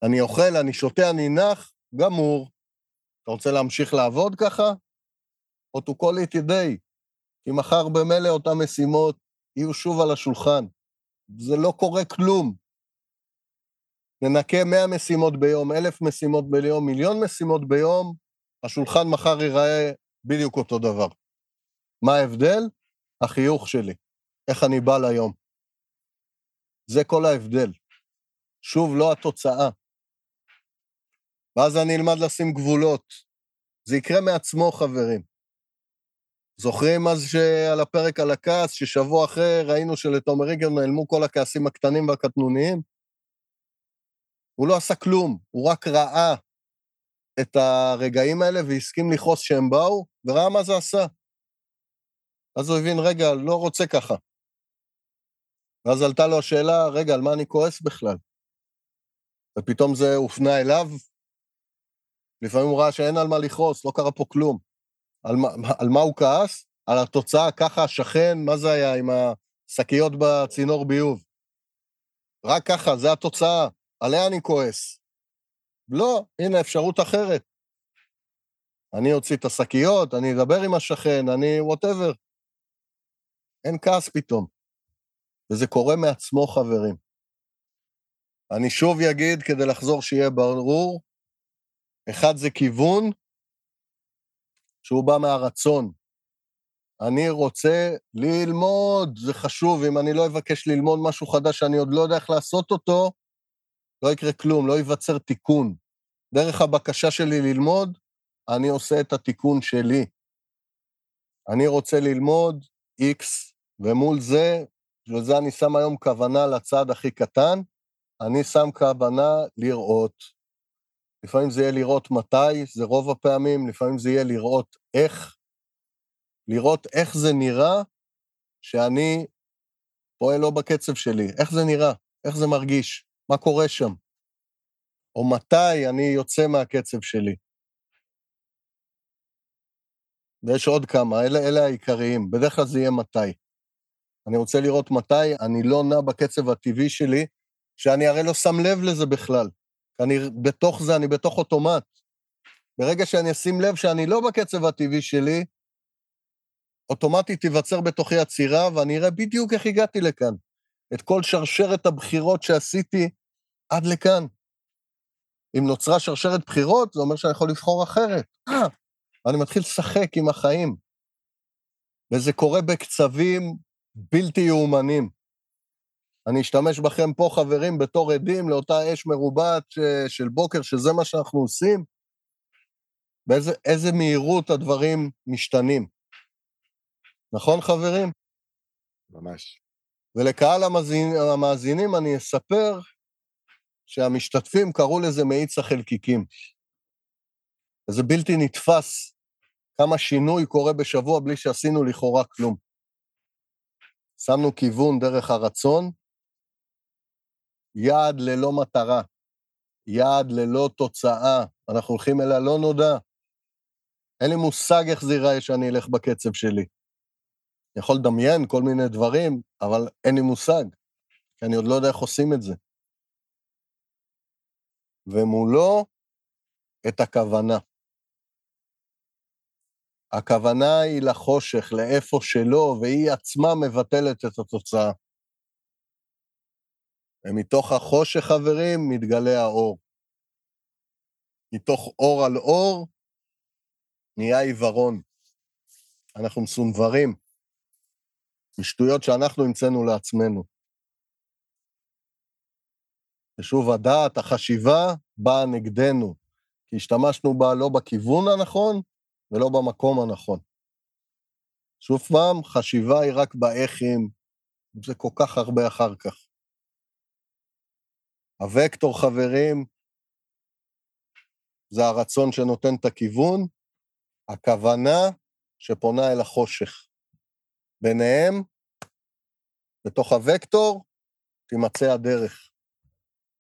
Speaker 4: אני אוכל, אני שותה, אני נח, גמור. אתה רוצה להמשיך לעבוד ככה? או to call it a day. כי מחר במילא אותן משימות יהיו שוב על השולחן. זה לא קורה כלום. ננקה 100 משימות ביום, 1,000 משימות ביום, מיליון משימות ביום, השולחן מחר ייראה בדיוק אותו דבר. מה ההבדל? החיוך שלי, איך אני בא ליום. זה כל ההבדל. שוב, לא התוצאה. ואז אני אלמד לשים גבולות. זה יקרה מעצמו, חברים. זוכרים אז שעל הפרק על הכעס, ששבוע אחרי ראינו שלתומר ריגר נעלמו כל הכעסים הקטנים והקטנוניים? הוא לא עשה כלום, הוא רק ראה את הרגעים האלה והסכים לכעוס שהם באו, וראה מה זה עשה. אז הוא הבין, רגע, לא רוצה ככה. ואז עלתה לו השאלה, רגע, על מה אני כועס בכלל? ופתאום זה הופנה אליו. לפעמים הוא ראה שאין על מה לכעוס, לא קרה פה כלום. על מה, על מה הוא כעס? על התוצאה, ככה השכן, מה זה היה עם השקיות בצינור ביוב? רק ככה, זה התוצאה, עליה אני כועס. לא, הנה אפשרות אחרת. אני אוציא את השקיות, אני אדבר עם השכן, אני whatever. אין כעס פתאום. וזה קורה מעצמו, חברים. אני שוב אגיד, כדי לחזור שיהיה ברור, אחד זה כיוון שהוא בא מהרצון. אני רוצה ללמוד, זה חשוב, אם אני לא אבקש ללמוד משהו חדש שאני עוד לא יודע איך לעשות אותו, לא יקרה כלום, לא ייווצר תיקון. דרך הבקשה שלי ללמוד, אני עושה את התיקון שלי. אני רוצה ללמוד X, ומול זה, ולזה אני שם היום כוונה לצד הכי קטן, אני שם כוונה לראות. לפעמים זה יהיה לראות מתי, זה רוב הפעמים, לפעמים זה יהיה לראות איך, לראות איך זה נראה שאני פועל לא בקצב שלי, איך זה נראה, איך זה מרגיש, מה קורה שם, או מתי אני יוצא מהקצב שלי. ויש עוד כמה, אלה, אלה העיקריים, בדרך כלל זה יהיה מתי. אני רוצה לראות מתי אני לא נע בקצב הטבעי שלי, שאני הרי לא שם לב לזה בכלל. אני בתוך זה, אני בתוך אוטומט. ברגע שאני אשים לב שאני לא בקצב הטבעי שלי, אוטומטית תיווצר בתוכי עצירה, ואני אראה בדיוק איך הגעתי לכאן. את כל שרשרת הבחירות שעשיתי עד לכאן. אם נוצרה שרשרת בחירות, זה אומר שאני יכול לבחור אחרת. אה, אני מתחיל לשחק עם החיים. וזה קורה בקצבים בלתי יאומנים. אני אשתמש בכם פה, חברים, בתור עדים לאותה אש מרובעת של בוקר, שזה מה שאנחנו עושים. באיזה מהירות הדברים משתנים. נכון, חברים?
Speaker 2: ממש.
Speaker 4: ולקהל המאזינים, המאזינים אני אספר שהמשתתפים קראו לזה מאיץ החלקיקים. וזה בלתי נתפס כמה שינוי קורה בשבוע בלי שעשינו לכאורה כלום. שמנו כיוון דרך הרצון, יעד ללא מטרה, יעד ללא תוצאה, אנחנו הולכים אל הלא נודע. אין לי מושג איך זה ייראה שאני אלך בקצב שלי. אני יכול לדמיין כל מיני דברים, אבל אין לי מושג, כי אני עוד לא יודע איך עושים את זה. ומולו, את הכוונה. הכוונה היא לחושך, לאיפה שלא, והיא עצמה מבטלת את התוצאה. ומתוך החושך, חברים, מתגלה האור. מתוך אור על אור נהיה עיוורון. אנחנו מסונברים, משטויות שאנחנו המצאנו לעצמנו. ושוב, הדעת, החשיבה, באה נגדנו, כי השתמשנו בה לא בכיוון הנכון ולא במקום הנכון. שוב פעם, חשיבה היא רק באיכים, זה כל כך הרבה אחר כך. הוקטור, חברים, זה הרצון שנותן את הכיוון, הכוונה שפונה אל החושך. ביניהם, בתוך הוקטור, תימצא הדרך.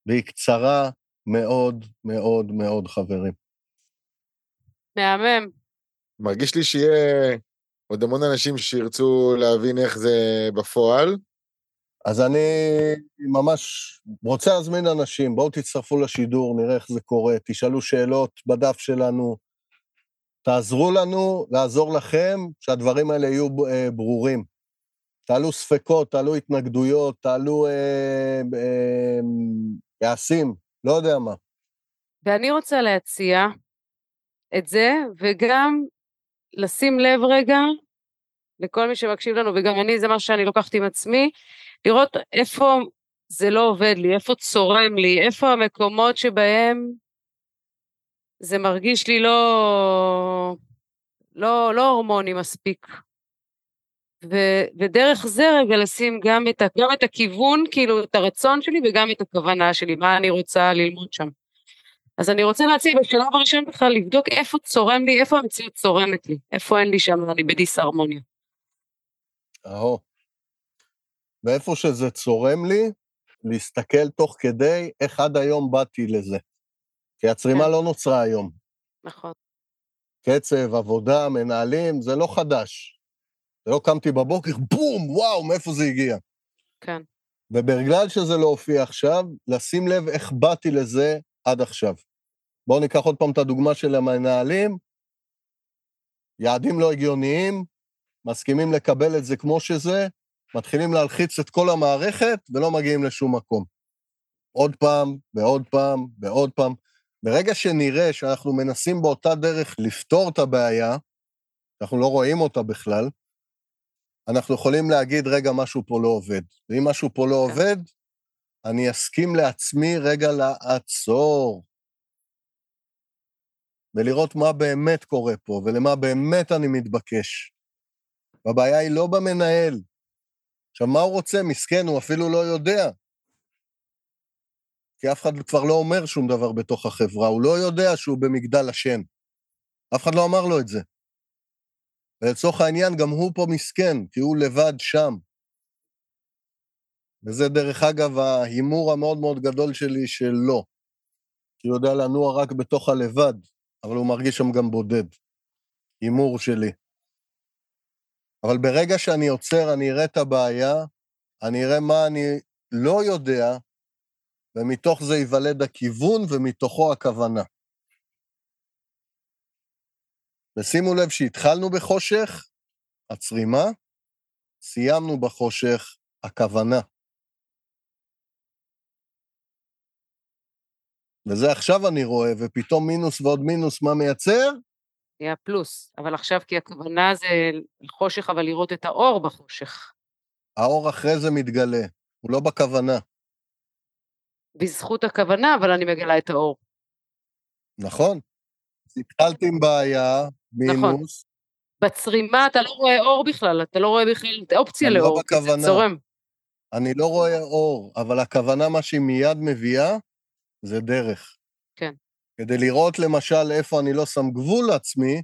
Speaker 4: והיא קצרה מאוד מאוד מאוד, חברים.
Speaker 3: מהמם.
Speaker 2: מרגיש לי שיהיה עוד המון אנשים שירצו להבין איך זה בפועל.
Speaker 4: אז אני ממש רוצה להזמין אנשים, בואו תצטרפו לשידור, נראה איך זה קורה, תשאלו שאלות בדף שלנו, תעזרו לנו לעזור לכם שהדברים האלה יהיו אה, ברורים. תעלו ספקות, תעלו התנגדויות, תעלו אה, אה, יעשים, לא יודע מה.
Speaker 3: ואני רוצה להציע את זה, וגם לשים לב רגע לכל מי שמקשיב לנו, וגם אני, זה מה שאני לוקחת עם עצמי, לראות איפה זה לא עובד לי, איפה צורם לי, איפה המקומות שבהם זה מרגיש לי לא, לא, לא הורמוני מספיק. ו, ודרך זה רגע לשים גם את, גם את הכיוון, כאילו את הרצון שלי וגם את הכוונה שלי, מה אני רוצה ללמוד שם. אז אני רוצה להציע בשלב הראשון בכלל לבדוק איפה צורם לי, איפה המציאות צורמת לי, איפה אין לי שם, אני בדיסהרמוניה.
Speaker 4: אהו. ואיפה שזה צורם לי, להסתכל תוך כדי איך עד היום באתי לזה. כי הצרימה כן. לא נוצרה היום.
Speaker 3: נכון.
Speaker 4: קצב, עבודה, מנהלים, זה לא חדש. זה לא קמתי בבוקר, בום, וואו, מאיפה זה הגיע.
Speaker 3: כן.
Speaker 4: ובגלל שזה לא הופיע עכשיו, לשים לב איך באתי לזה עד עכשיו. בואו ניקח עוד פעם את הדוגמה של המנהלים. יעדים לא הגיוניים, מסכימים לקבל את זה כמו שזה, מתחילים להלחיץ את כל המערכת ולא מגיעים לשום מקום. עוד פעם, ועוד פעם, ועוד פעם. ברגע שנראה שאנחנו מנסים באותה דרך לפתור את הבעיה, אנחנו לא רואים אותה בכלל, אנחנו יכולים להגיד, רגע, משהו פה לא עובד. ואם משהו פה לא כן. עובד, אני אסכים לעצמי רגע לעצור, ולראות מה באמת קורה פה, ולמה באמת אני מתבקש. והבעיה היא לא במנהל. עכשיו, מה הוא רוצה? מסכן, הוא אפילו לא יודע. כי אף אחד כבר לא אומר שום דבר בתוך החברה, הוא לא יודע שהוא במגדל השן. אף אחד לא אמר לו את זה. ולצורך העניין, גם הוא פה מסכן, כי הוא לבד שם. וזה, דרך אגב, ההימור המאוד מאוד גדול שלי שלא. כי הוא יודע לנוע רק בתוך הלבד, אבל הוא מרגיש שם גם בודד. הימור שלי. אבל ברגע שאני עוצר, אני אראה את הבעיה, אני אראה מה אני לא יודע, ומתוך זה ייוולד הכיוון ומתוכו הכוונה. ושימו לב שהתחלנו בחושך, הצרימה, סיימנו בחושך, הכוונה. וזה עכשיו אני רואה, ופתאום מינוס ועוד מינוס, מה מייצר?
Speaker 3: נהיה פלוס. אבל עכשיו, כי הכוונה זה חושך, אבל לראות את האור בחושך.
Speaker 4: האור אחרי זה מתגלה, הוא לא בכוונה.
Speaker 3: בזכות הכוונה, אבל אני מגלה את האור.
Speaker 4: נכון. התחלתי עם בעיה, מינוס. נכון.
Speaker 3: בצרימה אתה לא רואה אור בכלל, אתה לא רואה בכלל אופציה לא לאור, לא כי זה צורם.
Speaker 4: אני לא רואה אור, אבל הכוונה, מה שהיא מיד מביאה, זה דרך.
Speaker 3: כן.
Speaker 4: כדי לראות למשל איפה אני לא שם גבול לעצמי,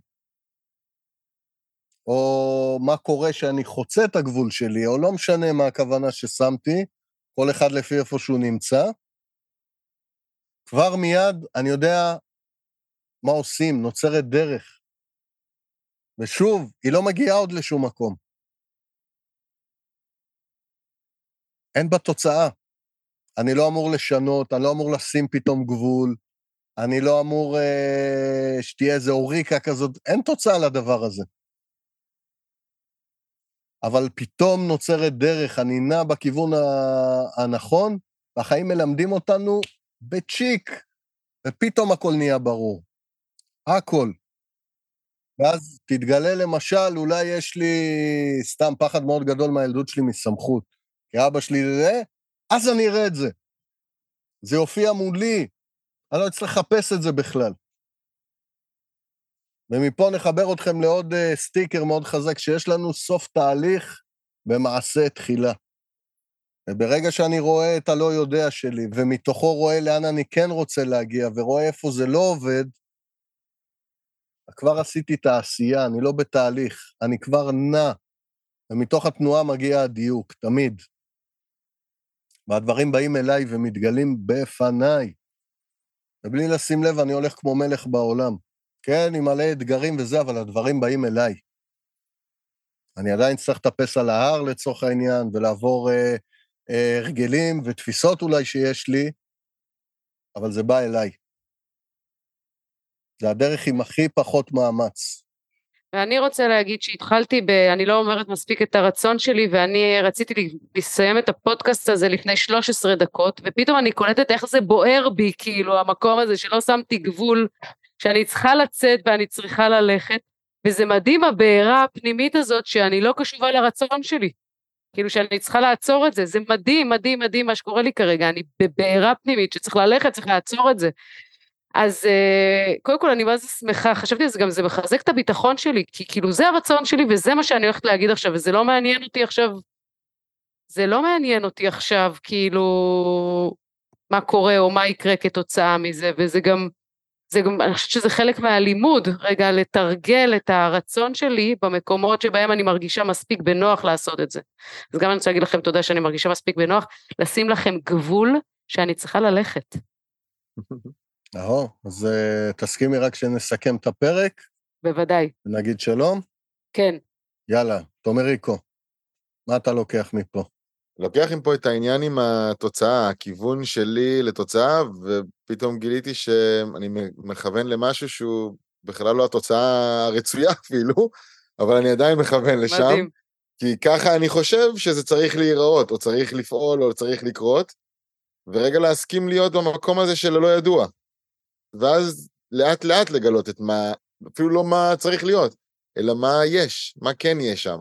Speaker 4: או מה קורה שאני חוצה את הגבול שלי, או לא משנה מה הכוונה ששמתי, כל אחד לפי איפה שהוא נמצא, כבר מיד אני יודע מה עושים, נוצרת דרך. ושוב, היא לא מגיעה עוד לשום מקום. אין בה תוצאה. אני לא אמור לשנות, אני לא אמור לשים פתאום גבול, אני לא אמור אה, שתהיה איזו אוריקה כזאת, אין תוצאה לדבר הזה. אבל פתאום נוצרת דרך, אני נע בכיוון הנכון, והחיים מלמדים אותנו בצ'יק, ופתאום הכל נהיה ברור. הכל. ואז תתגלה למשל, אולי יש לי סתם פחד מאוד גדול מהילדות שלי מסמכות. כי אבא שלי זה, אז אני אראה את זה. זה יופיע מולי, אני לא אצטרך לחפש את זה בכלל. ומפה נחבר אתכם לעוד uh, סטיקר מאוד חזק, שיש לנו סוף תהליך במעשה תחילה. וברגע שאני רואה את הלא יודע שלי, ומתוכו רואה לאן אני כן רוצה להגיע, ורואה איפה זה לא עובד, כבר עשיתי את העשייה, אני לא בתהליך, אני כבר נע, ומתוך התנועה מגיע הדיוק, תמיד. והדברים באים אליי ומתגלים בפניי. ובלי לשים לב, אני הולך כמו מלך בעולם. כן, עם מלא אתגרים וזה, אבל הדברים באים אליי. אני עדיין צריך לטפס על ההר לצורך העניין, ולעבור אה, אה, הרגלים ותפיסות אולי שיש לי, אבל זה בא אליי. זה הדרך עם הכי פחות מאמץ.
Speaker 3: ואני רוצה להגיד שהתחלתי ב... אני לא אומרת מספיק את הרצון שלי, ואני רציתי לסיים את הפודקאסט הזה לפני 13 דקות, ופתאום אני קולטת איך זה בוער בי, כאילו, המקום הזה שלא שמתי גבול, שאני צריכה לצאת ואני צריכה ללכת, וזה מדהים הבעירה הפנימית הזאת שאני לא קשובה לרצון שלי. כאילו שאני צריכה לעצור את זה, זה מדהים, מדהים, מדהים מה שקורה לי כרגע, אני בבעירה פנימית שצריך ללכת, צריך לעצור את זה. אז uh, קודם כל אני מה זה שמחה, חשבתי על זה גם, זה מחזק את הביטחון שלי, כי כאילו זה הרצון שלי וזה מה שאני הולכת להגיד עכשיו, וזה לא מעניין אותי עכשיו, זה לא מעניין אותי עכשיו, כאילו, מה קורה או מה יקרה כתוצאה מזה, וזה גם, זה גם, אני חושבת שזה חלק מהלימוד, רגע, לתרגל את הרצון שלי במקומות שבהם אני מרגישה מספיק בנוח לעשות את זה. אז גם אני רוצה להגיד לכם תודה שאני מרגישה מספיק בנוח, לשים לכם גבול שאני צריכה ללכת. [LAUGHS]
Speaker 4: אהו, אז uh, תסכימי רק שנסכם את הפרק.
Speaker 3: בוודאי.
Speaker 4: ונגיד שלום?
Speaker 3: כן.
Speaker 4: יאללה, תומר ריקו, מה אתה לוקח מפה?
Speaker 2: לוקח מפה את העניין עם התוצאה, הכיוון שלי לתוצאה, ופתאום גיליתי שאני מכוון למשהו שהוא בכלל לא התוצאה הרצויה [LAUGHS] אפילו, אבל אני עדיין מכוון לשם. מדהים. כי ככה אני חושב שזה צריך להיראות, או צריך לפעול, או צריך לקרות, ורגע להסכים להיות במקום הזה של הלא ידוע. ואז לאט לאט לגלות את מה, אפילו לא מה צריך להיות, אלא מה יש, מה כן יש שם.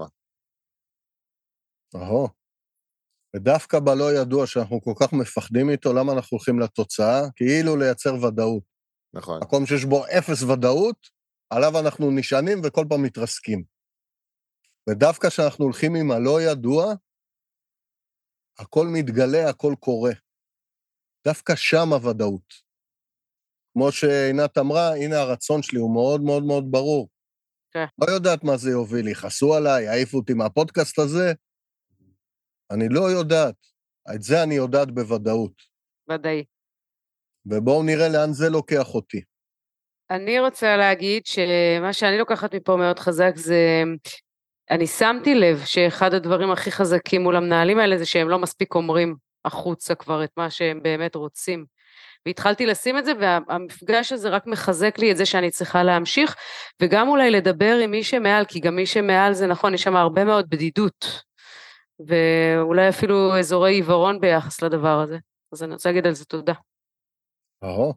Speaker 4: אהו. ודווקא בלא ידוע שאנחנו כל כך מפחדים איתו, למה אנחנו הולכים לתוצאה? כאילו לייצר ודאות.
Speaker 2: נכון.
Speaker 4: מקום שיש בו אפס ודאות, עליו אנחנו נשענים וכל פעם מתרסקים. ודווקא כשאנחנו הולכים עם הלא ידוע, הכל מתגלה, הכל קורה. דווקא שם הוודאות. כמו שעינת אמרה, הנה הרצון שלי, הוא מאוד מאוד מאוד ברור. כן. לא יודעת מה זה יוביל, יכעסו עליי, יעיפו אותי מהפודקאסט הזה. אני לא יודעת. את זה אני יודעת בוודאות.
Speaker 3: ודאי.
Speaker 4: ובואו נראה לאן זה לוקח אותי.
Speaker 3: אני רוצה להגיד שמה שאני לוקחת מפה מאוד חזק זה, אני שמתי לב שאחד הדברים הכי חזקים מול המנהלים האלה זה שהם לא מספיק אומרים החוצה כבר את מה שהם באמת רוצים. והתחלתי לשים את זה, והמפגש הזה רק מחזק לי את זה שאני צריכה להמשיך, וגם אולי לדבר עם מי שמעל, כי גם מי שמעל זה נכון, יש שם הרבה מאוד בדידות, ואולי אפילו אזורי עיוורון ביחס לדבר הזה. אז אני רוצה להגיד על זה תודה.
Speaker 4: אהו.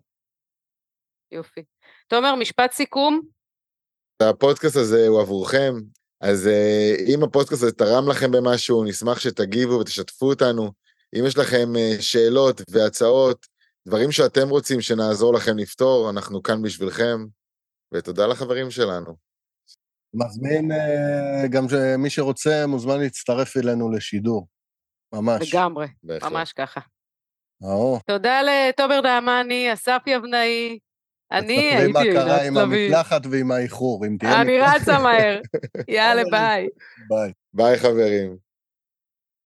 Speaker 3: יופי. תומר, משפט סיכום?
Speaker 2: הפודקאסט הזה הוא עבורכם, אז אה, אם הפודקאסט הזה תרם לכם במשהו, נשמח שתגיבו ותשתפו אותנו. אם יש לכם אה, שאלות והצעות, דברים שאתם רוצים שנעזור לכם לפתור, אנחנו כאן בשבילכם, ותודה לחברים שלנו.
Speaker 4: מזמין אה, גם שמי שרוצה מוזמן להצטרף אלינו לשידור, ממש.
Speaker 3: לגמרי, בהחלט. ממש ככה. أو. תודה לתומר נעמני, אסף יבנאי, אני הייתי...
Speaker 4: תספרי מה קרה עם המקלחת ועם האיחור, אם תהיה.
Speaker 3: אני רצה מהר. [LAUGHS] יאללה, ביי.
Speaker 4: ביי.
Speaker 2: ביי, חברים.